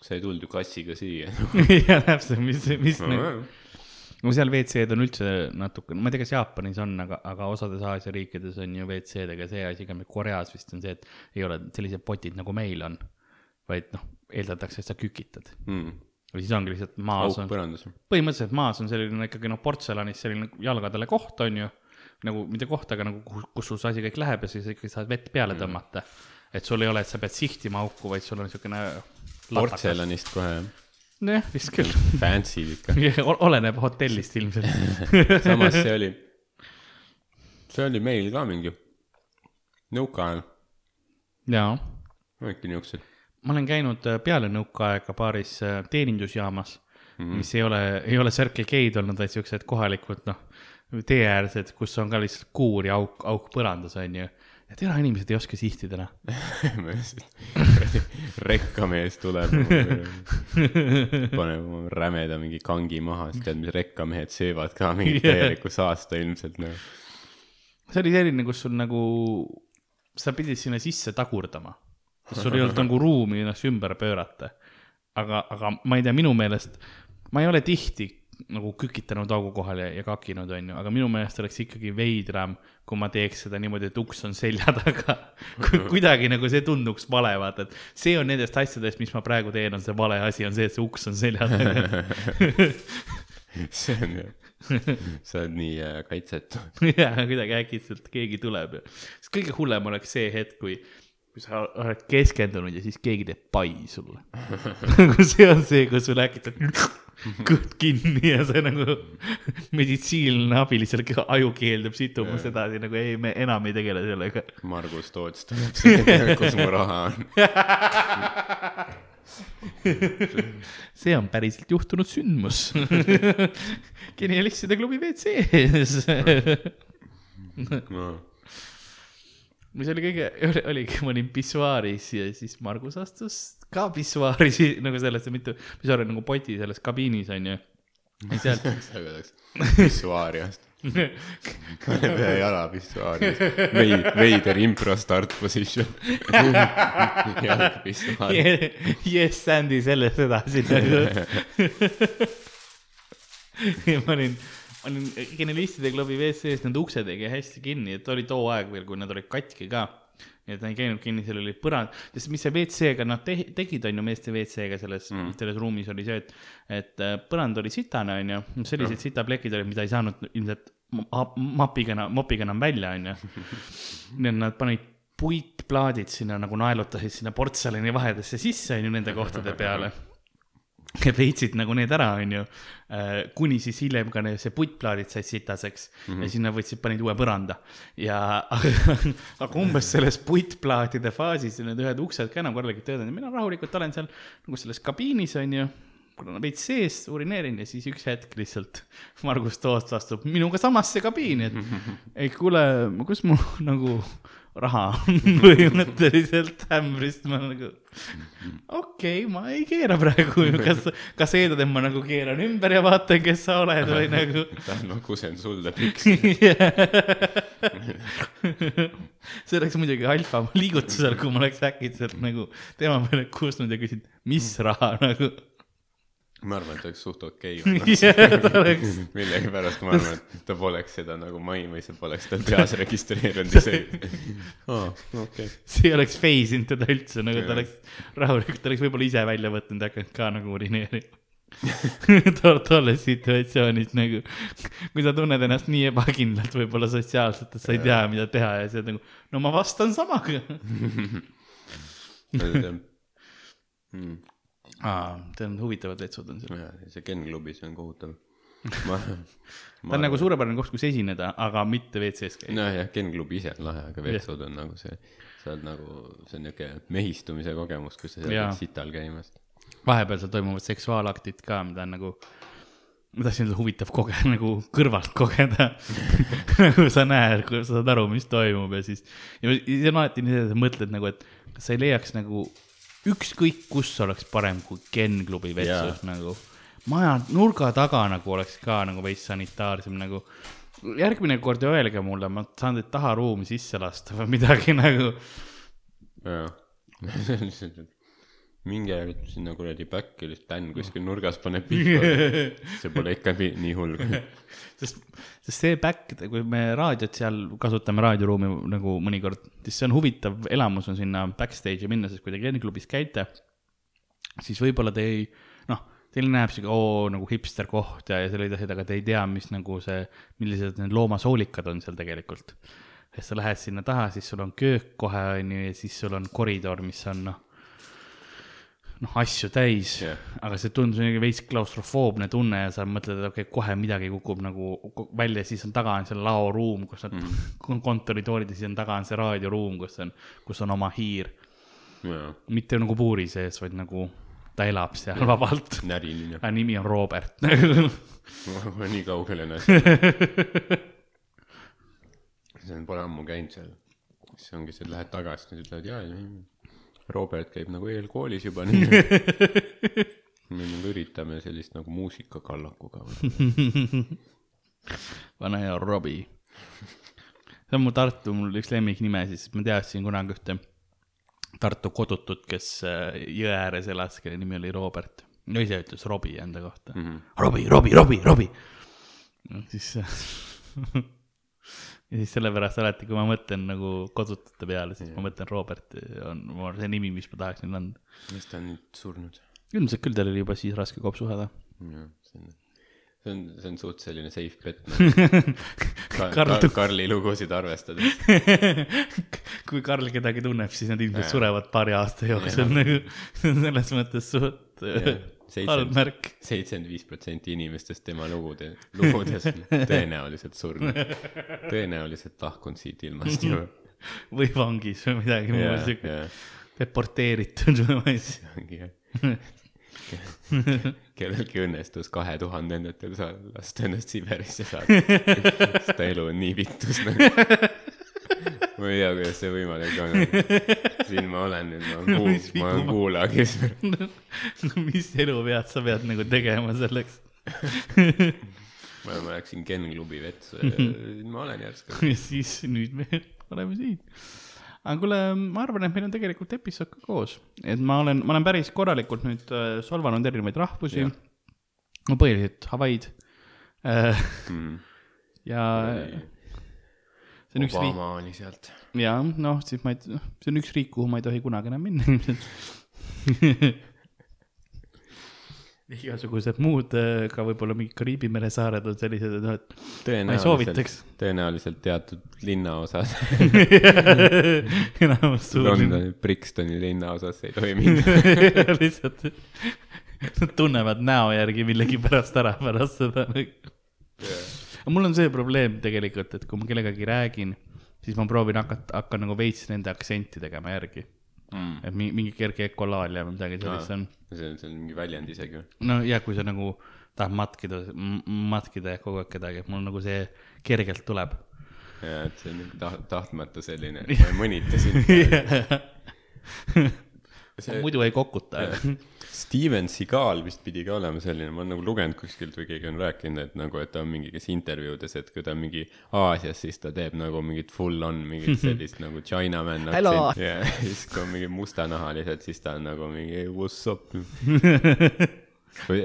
sa ei tulnud ju kassiga siia jah, täpselt, mis, mis no, no seal WC-d on üldse natuke, ma ei tea, kas Jaapanis on, aga, aga osades Aasia riikides on ju WC-dega see asi ka, Koreas vist on see, et ei ole sellised potid nagu meil on. vaid noh, eeldatakse, et sa kükitad mm. või siis ongi lihtsalt maas on. põhimõtteliselt maas on selline ikkagi noh, portselanist selline jalgadele koht on ju. nagu mitte koht, aga nagu kus, kus sul see asi kõik läheb ja siis ikkagi saad vett peale mm. tõmmata. et sul ei ole, et sa pead sihtima auku, vaid sul on niisugune portselanist kohe, jah? Nojah, vist küll. Fancy ikka oleneb hotellist ilmselt samas see oli, see oli meil ka mingi nõukaajal. jaa. olidki niisugused. ma olen käinud äh, peale nõukaaega paaris äh, teenindusjaamas mm, -hmm. mis ei ole, ei ole Circle K-d olnud, vaid siuksed kohalikud, noh, teeäärsed, kus on ka lihtsalt kuur ja auk, auk põrandas, onju et erainimesed ei oska sihtida noh rekkamees tuleb paneb oma rämeda mingi kangi maha, siis tead, mis rekkamehed söövad ka mingit täielikku saasta ilmselt nagu. see oli selline, kus sul nagu, sa pidid sinna sisse tagurdama, sul ei olnud nagu ruumi ennast ümber pöörata. aga, aga ma ei tea, minu meelest, ma ei ole tihti nagu kükitanud augu kohal ja, kakinud, onju, aga minu meelest oleks ikkagi veidram, kui ma teeks seda niimoodi, et uks on selja taga. Kuidagi nagu see tunduks vale, vaata, et see on nendest asjadest, mis ma praegu teen, on see vale asi, on see, et see uks on selja taga. See on jah sa oled nii äh, kaitsetu. jaa, kuidagi äkitselt keegi tuleb ja, sest kõige hullem oleks see hetk, kui kui sa oled keskendunud ja siis keegi teeb pai sulle. Nagu see on see, kus sul äkitselt kõht kinni ja see nagu meditsiiniline abi lihtsalt aju keeldub situmast edasi nagu ei, me enam ei tegele sellega. Margus Toots tuleb siia, kus mu raha on. See on päriselt juhtunud sündmus. Genialistide klubi WC-s. No mis oli kõige, oligi, ma olin pissuaaris ja siis Margus astus ka pissuaari nagu sellesse, mitu, pissuaar on nagu poti selles kabiinis onju. ja sealt. pissuaari astus. paneb ühe jala pissuaari, veid, veider impro start position. jalg pissuaari. Yes, Sandy sellest edasi ja ma olin olin Genialistide klubi WC-s, need uksed ei käi hästi kinni, et oli too aeg veel, kui nad olid katki ka. nii et nad ei käinud kinni, seal oli põrand, sest mis see WC-ga nad te tegid, on ju, meeste WC-ga selles mm., selles ruumis oli see, et, et äh, põrand oli sitane, on ju, sellised mm. sitaplekid olid, mida ei saanud ilmselt mapiga mopiga enam välja, on ju. nii et nad panid puitplaadid sinna nagu naelutasid sinna portselani vahedesse sisse, on ju, nende kohtade peale veitsid nagu need ära, onju. Äh, kuni siis hiljem ka need, see puttplaadid said sitaseks mm -hmm. ja siis nad võtsid, panid uue põranda. ja, aga umbes selles puttplaatide faasis need ühed uksed ka enam korralikult töötanud ja mina rahulikult olen seal nagu selles kabiinis, onju veits sees, urineerin ja siis üks hetk lihtsalt Margus Toost astub minuga samasse kabiini, et ei kuule, kus mu nagu raha põhimõtteliselt ämbrist, ma nagu okei okay,, ma ei keera praegu, kas, kas eeldad, et ma nagu keeran ümber ja vaatan, kes sa oled või nagu ma kusen sulle püksi. see oleks muidugi alfa liigutusel, kui ma oleks äkitselt nagu tema peale kustnud ja küsinud, mis raha nagu. Ma arvan, et oleks suht okei ta oleks- millegipärast ma arvan, et ta poleks seda nagu maininud, see poleks tal peas registreerinud see. aa, okei. see ei oleks phase inud teda üldse, nagu ta Jah. oleks rahulikult, ta oleks võib-olla ise välja võtnud ja hakanud ka nagu urineerima to,. tolles situatsioonis nagu, kui sa tunned ennast nii ebakindlalt võib-olla sotsiaalselt, et sa ei tea, mida teha ja siis oled nagu, no ma vastan samaga. Aa, teil on huvitavad vetsud on seal. see Ken klubis on kohutav. ma, ta on nagu suurepärane koht, kus esineda, aga mitte WC-s käia. nojah, Ken klubi ise on lahe, aga vetsud on nagu see, sa oled nagu, see on niuke mehistumise kogemus, kus sa seal oled sital käimas. vahepeal seal toimuvad seksuaalaktid ka, mida on nagu, ma tahtsin öelda huvitav kogeda, nagu kõrvalt kogeda nagu sa näed, sa saad aru, mis toimub ja siis, ja see on alati nii, et mõtled nagu, et kas sa ei leiaks nagu ükskõik kus oleks parem kui Ken klubi vetsus Jaa. nagu. maja nurga taga nagu oleks ka nagu veits sanitaarsem nagu. järgmine kord öelge mulle, ma saan teid taha ruumi sisse lasta või midagi nagu. jah, minge sinna kuradi back'i, Dan kuskil nurgas paneb pihku. see pole ikka nii hull. sest, sest see back, kui me raadiot seal kasutame raadioruumi nagu mõnikord, siis see on huvitav elamus on sinna backstage'i minna, sest kui te klieniklubis käite, siis võib-olla te ei, noh, teil näeb sihuke oo nagu hipster koht ja, ja selle edasi, aga te ei tea, mis nagu see, millised need loomasoolikad on seal tegelikult. ja sa lähed sinna taha, siis sul on köök kohe onju ja siis sul on koridor, mis on noh, noh asju täis Jah. aga see tundus kuidagi veits klaustrofoobne tunne ja sa mõtled, et okei okay,, kohe midagi kukub nagu välja, siis on taga on see laoruum, kus nad mm. kontoritoolid ja siis on taga on see raadioruum, kus on, kus on oma hiir. jaa, mitte nagu puuri sees, vaid nagu ta elab seal vabalt. näriline. aga nimi on Robert. nii kaugele ennast. see on, pole ammu käinud seal. siis ongi see, et lähed tagasi, siis ütlevad jaa, Robert käib nagu eelkoolis juba nii. me nagu üritame sellist nagu muusikakallakuga. vana hea Robbie. see on mu Tartu, mul üks lemmiknime siis, ma teadsin kunagi ühte Tartu kodutut, kes äh, jõe ääres elas, kelle nimi oli Robert. no ise ütles Robbie enda kohta mm. -hmm. Robbie, Robbie, Robbie, Robbie. no siis ja siis sellepärast alati, kui ma mõtlen nagu kodutute peale, siis ma mõtlen Robert on mul see nimi, mis ma tahaksin anda. mis ta on nüüd surnud? ilmselt küll tal oli juba siis raske kopsu saada. jah, see on, see on, see on suht selline safe bet nagu. Ka, Karl- Ka, Karli lugusid arvestades. kui Karl kedagi tunneb, siis nad ilmselt Jaa. surevad paari aasta jooksul nagu, selles mõttes suht halb märk. seitsekümmend viis protsenti inimestest tema lugude, lugudes on tõenäoliselt surnud. tõenäoliselt lahkunud siit ilmast juba. või vangis või midagi muud siuke, deporteeritud või ma ei tea. ongi jah. kellelgi õnnestus kahe tuhandendatel sa- lasta ennast Siberisse saada. sest ta elu on nii vittus nagu. Ma ei tea, kuidas see võimalik on. siin ma olen nüüd, ma olen Mis kuul-, ma olen kuulaja, kes mis eluvead sa pead nagu tegema selleks? ma, ma läksin Ken klubi vetsu ja nüüd ma olen järsku. ja siis nüüd me oleme siin. aga kuule, ma arvan, et meil on tegelikult episood ka koos, et ma olen, ma olen päris korralikult nüüd äh, solvanud erinevaid rahvusi no põhiliselt Hawaii'd äh,. Mm. ja see on üks riik, Obama oli sealt. ja noh, siis ma ei, see on üks riik, kuhu ma ei tohi kunagi enam minna ilmselt. igasugused muud, ka võib-olla mingid Kariibi mere saared on sellised, et noh, et ma ei soovitaks. tõenäoliselt teatud linnaosas, enamus suurlinn. Londoni, Brixtoni linnaosas ei tohi minna. lihtsalt, nad tunnevad näo järgi millegipärast ära pärast seda. Aga mul on see probleem tegelikult, et kui ma kellegagi räägin, siis ma proovin hakata, hakkan nagu veits nende aktsenti tegema järgi. mm.. et mingi, mingi kerge ekolaalia või midagi sellist on. see on, see on mingi väljend isegi või? no ja kui sa nagu tahad matkida, matkida kogu aeg kedagi, et mul nagu see kergelt tuleb. jaa, et see on taht-, tahtmata selline, et ma ei mõnita sind. See- muidu ei kokuta. Steven Seagal vist pidi ka olema selline, ma olen nagu lugenud kuskilt või keegi on rääkinud, et nagu, et ta on mingi, kes intervjuudes, et kui ta on mingi Aasias, siis ta teeb nagu mingit full on mingit sellist nagu Chinaman aktsenti. Ja siis kui on mingi mustanahalised, siis ta on nagu mingi what's up. või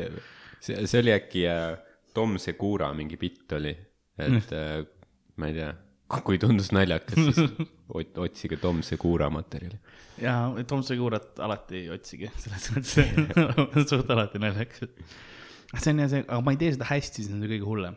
see, see oli äkki äh, Tom Segura mingi bitt oli, et äh, ma ei tea, kui tundus naljakas, siis ot- otsige Tom Segura materjali. ja Tom Segurat alati ei otsigi, selles mõttes, suht alati naljakas. see on ja see, aga ma ei tee seda hästi, see on see kõige hullem.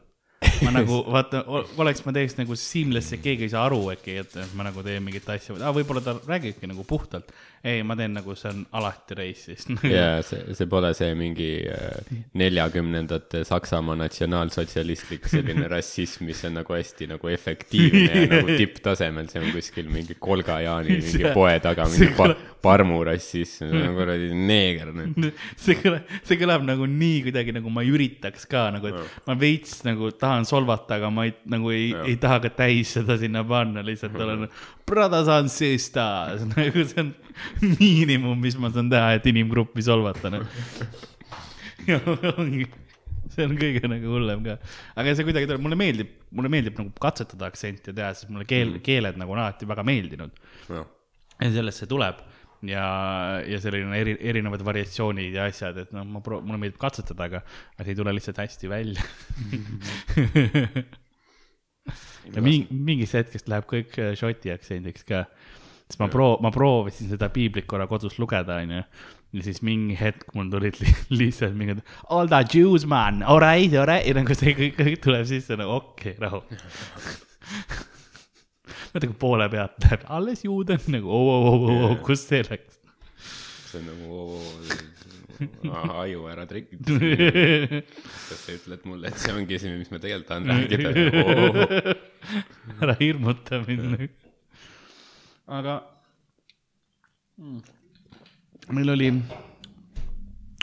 ma nagu vaata, oleks ma teeks nagu seamless ja keegi ei saa aru äkki, et ma nagu teen mingit asja, võib-olla ta räägibki nagu puhtalt. ei, ma teen nagu see on alati reis siis. ja see, see pole see mingi äh, neljakümnendate Saksamaa natsionaalsotsialistlik selline rassism, mis on nagu hästi nagu efektiivne ja nagu tipptasemel, see on kuskil mingi Kolga Jaani mingi poe taga mingi pa, kõla- parmurassism, see on kuradi neeger see kõlab, see kõlab nagu nii kuidagi nagu ma ei üritaks ka nagu, et ma veits nagu tahan solvata, aga ma ei, nagu ei, ei taha ka täis seda sinna panna, lihtsalt olen brothers and sisters, nagu see on miinimum, mis ma saan teha, et inimgruppi solvata, noh. see on kõige nagu hullem ka, aga see kuidagi tuleb, mulle meeldib, mulle meeldib nagu katsetada aktsenti teha, sest mulle keel, keeled nagu on alati väga meeldinud. Ja sellest see tuleb ja, ja selline eri, erinevad variatsioonid ja asjad, et noh, ma pro-, mulle meeldib katsetada, aga, aga see ei tule lihtsalt hästi välja. ja mingi, mingist hetkest läheb kõik äh, šoti aktsendiks ka. siis ma proo-, ma proovisin seda piiblit korra kodus lugeda, onju. ja siis mingi hetk mul tulid li lihtsalt mingid all the Jews man, alright, alright, ja nagu see kõik, kõik tuleb sisse nagu okei okay,, rahu mõtle, kui poole pealt läheb alles juuden nagu oo, oo, oo, oo, kus see läks? see on nagu aju ära trikid. kas sa ütled mulle, et see ongi see, mis ma tegelikult tahan rääkida? ära hirmuta mind. aga mm. meil oli,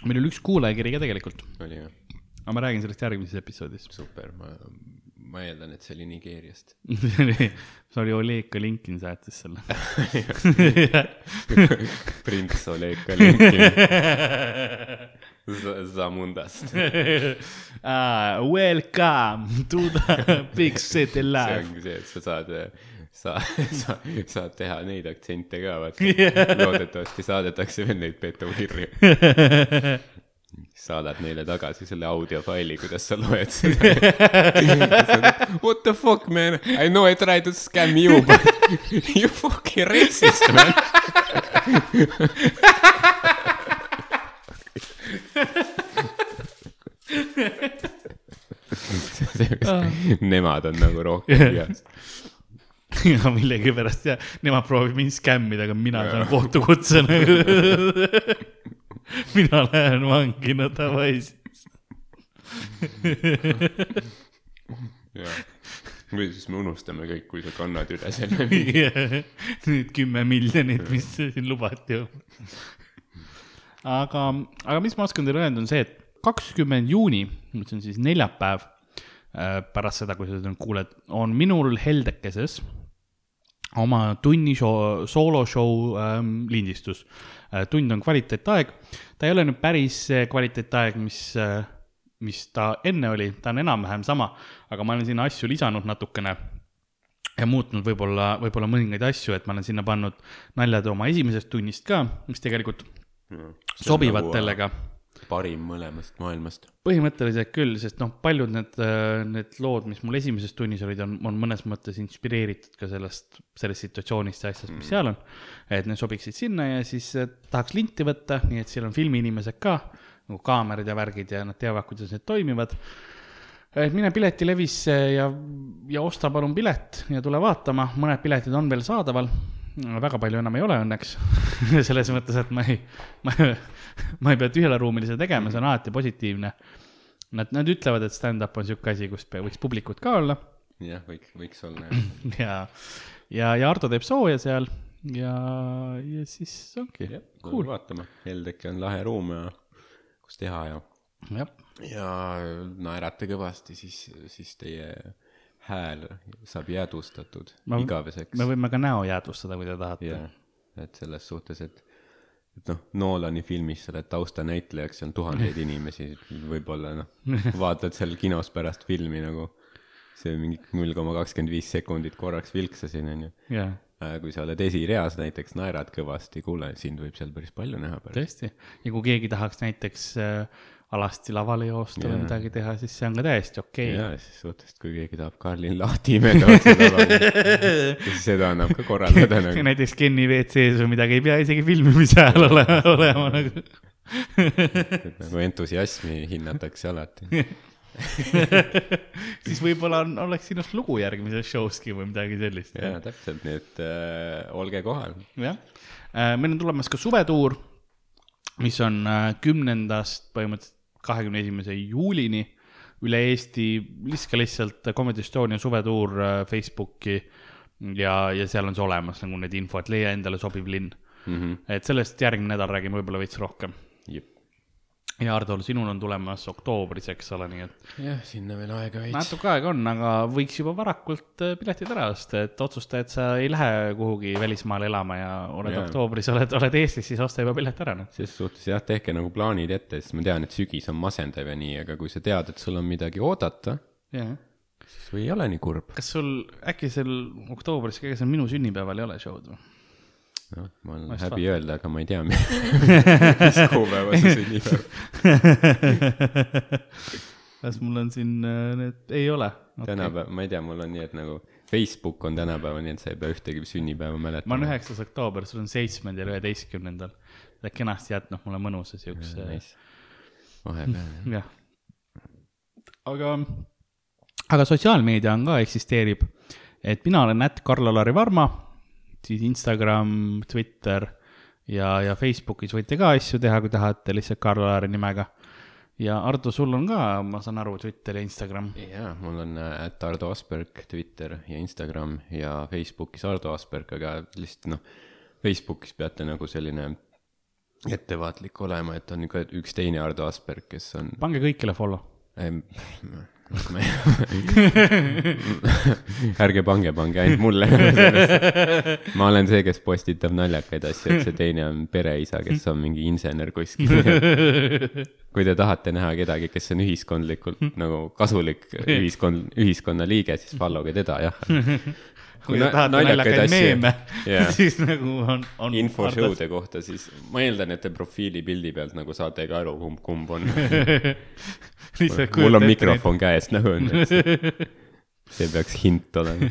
meil oli üks kuulajakiri ka tegelikult, oli jah, aga ma räägin sellest järgmises episoodis. super, ma, ma eeldan, et see oli Nigeeriast. see oli, see Oleg Kalinkin saatis selle. prints Oleg Kalinkin. Zamundast. Ah, Welcome to the big city see life. ongi see, et sa saad, sa, sa saad teha neid aktsente ka, vaata. loodetavasti saadetakse veel neid petokirju. Saadad neile tagasi selle audiofaili, kuidas sa loed seda. What the fuck man, I know I tried to scam you but you fucking racist man. Nemad on nagu rohkem peas. ja millegipärast ja nemad proovivad mind skämmida, aga mina saan kohtukutse nagu. mina lähen vangi, no davai siis. või siis me unustame kõik, kui sa kannad üle selle. Need kümme miljonit, mis siin lubati. aga, aga mis ma oskan teile öelda, on see, et kakskümmend juuni, mis on siis neljapäev, pärast seda, kui sa seda kuuled, on minul Heldekeses oma tunni show, sooloshow ähm, lindistus. Tund on kvaliteetaeg, ta ei ole nüüd päris see kvaliteetaeg, mis äh, mis ta enne oli, ta on enam-vähem sama, aga ma olen sinna asju lisanud natukene ja muutnud võib-olla, võib-olla mõningaid asju, et ma olen sinna pannud naljad oma esimesest tunnist ka, mis tegelikult sobivad tellega. Parim mõlemast maailmast. põhimõtteliselt küll, sest noh, paljud need, need lood, mis mul esimeses tunnis olid, on, on mõnes mõttes inspireeritud ka sellest, sellest situatsioonist ja asjast, mis seal on. et need sobiksid sinna ja siis eh, tahaks linti võtta, nii et seal on filmiinimesed ka, nagu kaamerad ja värgid ja nad teavad, kuidas need toimivad. et mine piletilevisse ja, ja osta palun pilet ja tule vaatama, mõned piletid on veel saadaval. Väga palju enam ei ole õnneks, selles mõttes, et ma ei, ma, ma ei pea tühjaleruumilise tegema, see on alati positiivne Nad, nad ütlevad, et stand-up on sihuke asi, kus võiks publikut ka olla jah, võiks, võiks olla jah. ja, ja, ja Ardo teeb sooja seal ja, ja siis ongi. cool.. vaatame, Heldeki on lahe ruum ja kus teha ja, ja naerate kõvasti, siis, siis teie hääl saab jäädvustatud Ma- igaveseks me. võime ka näo jäädvustada, kui te tahate jah, et selles suhtes, et, et noh, Nolani filmis sa oled taustanäitlejaks, on tuhandeid inimesi, võib-olla noh, vaatad seal kinos pärast filmi nagu see mingi null koma kakskümmend viis sekundit korraks vilksasin, onju. jah, kui sa oled esireas näiteks, naerad kõvasti, kuule, sind võib seal päris palju näha tõesti. ja kui keegi tahaks näiteks äh, alasti lavale joosta või Jaa. midagi teha, siis see on ka täiesti okei ja siis suhteliselt, kui keegi tahab Karlin lahti imeda otse taga, siis seda annab ka korraldada okay.. nagu. näiteks Kenny WC-s või midagi, ei pea isegi filmimise ajal olema, olema nagu. et nagu entusiasmi hinnatakse alati. siis võib-olla on, oleks sinust lugu järgmises show'ski või midagi sellist. jaa, täpselt, nii et äh, olge kohal. jah, meil on tulemas ka suvetuur, mis on äh, kümnendast põhimõtteliselt kahekümne esimese juulini üle Eesti, viska lihtsalt Comedy Estonia suvetuur äh, Facebooki ja, ja seal on see olemas nagu need info, et leia endale sobiv linn. mm. -hmm. et sellest järgmine nädal räägime võib-olla veits rohkem. jep. Ja Hardo, sinul on tulemas oktoobris, eks ole, nii et jah, sinna veel aega veits. natuke aega on, aga võiks juba varakult äh, piletid ära osta, et otsusta, et sa ei lähe kuhugi välismaale elama ja oled Jaa. oktoobris, oled, oled Eestis, siis osta juba pilet ära, noh. ses suhtes jah, tehke nagu plaanid ette, sest ma tean, et sügis on masendav ja nii, aga kui sa tead, et sul on midagi oodata, jah. siis või ei ole nii kurb. kas sul äkki seal oktoobris, ega seal minu sünnipäeval ei ole show'd või? noh, mul on Ma just häbi öelda, aga ma ei tea, mis kuupäeva see sünnipäev. kas mul on siin äh, need, ei ole okay.? tänapäev, ma ei tea, mul on nii, et nagu Facebook on tänapäeval nii, et sa ei pea ühtegi sünnipäeva ma olen mäletama. üheksas oktoober, sul on seitsmendal üheteistkümnendal. oled kenasti jätnud mulle mõnusa siukse, vahepeal jah. aga, aga sotsiaalmeedia on ka, eksisteerib. et mina olen ätt Karl-Alari Varma, siis Instagram, Twitter ja, ja Facebookis võite ka asju teha, kui tahate lihtsalt Karl-Alari nimega. ja Ardo, sul on ka, ma saan aru, Twitter ja Instagram. jaa, mul on ätt Ardo Asperg Twitter ja Instagram ja Facebookis Ardo Asperg, aga lihtsalt noh, Facebookis peate nagu selline ettevaatlik olema, et on ka üks teine Ardo Asperg, kes on pange kõikile follow. ärge pange, pange ainult mulle. ma olen see, kes postitab naljakaid asju, et see teine on pereisa, kes on mingi insener kuskil. kui te tahate näha kedagi, kes on ühiskondlikult nagu kasulik ühiskond, ühiskonnaliige, siis follow ge teda, jah. Kui te tahate naljakaid meeme, Jaa. siis nagu on, on. info show'de kohta, siis ma eeldan, et te profiilipildi pealt nagu saate ka aru, kumb, kumb on. mul on. mikrofon käes, nagu on. see peaks hint olema.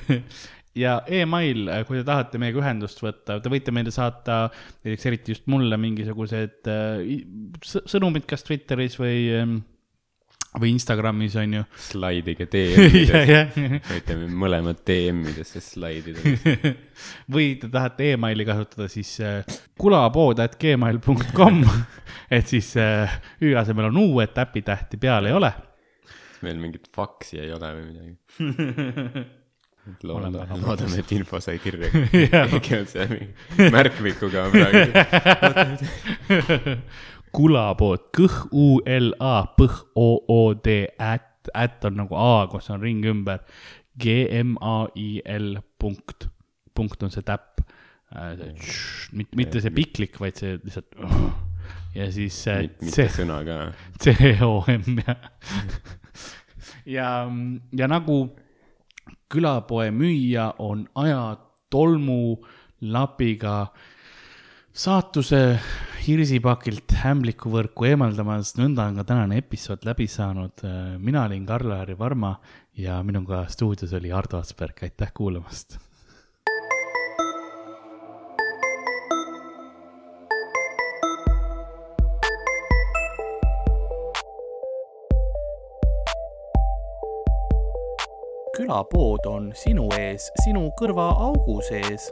ja email, kui te tahate meiega ühendust võtta, te võite meile saata näiteks eriti just mulle mingisugused äh, sõnumid kas Twitteris või, või Instagramis on ju. slaidige DM-idesse, võite mõlemad DM-idesse slaidida. või te tahate emaili kasutada, siis äh, kulapood at gmail.com, et siis äh, Ü asemel on U, et äpitähti peal ei ole. meil mingit faksi ei ole või midagi. Loodame loodame, et info sai kirja. Keegi on seal mingi märkmikuga praegu. kulapood, kõh U L A, põh O O D, at, at on nagu A, kus on ring ümber. G M A I L punkt, punkt on see täpp. mitte, mitte see piklik, vaid see lihtsalt. ja siis see mitte sõna ka. C O M ja, ja, ja nagu külapoe müüja on ajatolmu lapiga saatuse hirsipakilt ämblikuvõrku eemaldamas, nõnda on ka tänane episood läbi saanud. mina olin Karl-Lari Varma ja minuga stuudios oli Ardo Asperg, aitäh kuulamast. külapood on sinu ees, sinu kõrvaaugu sees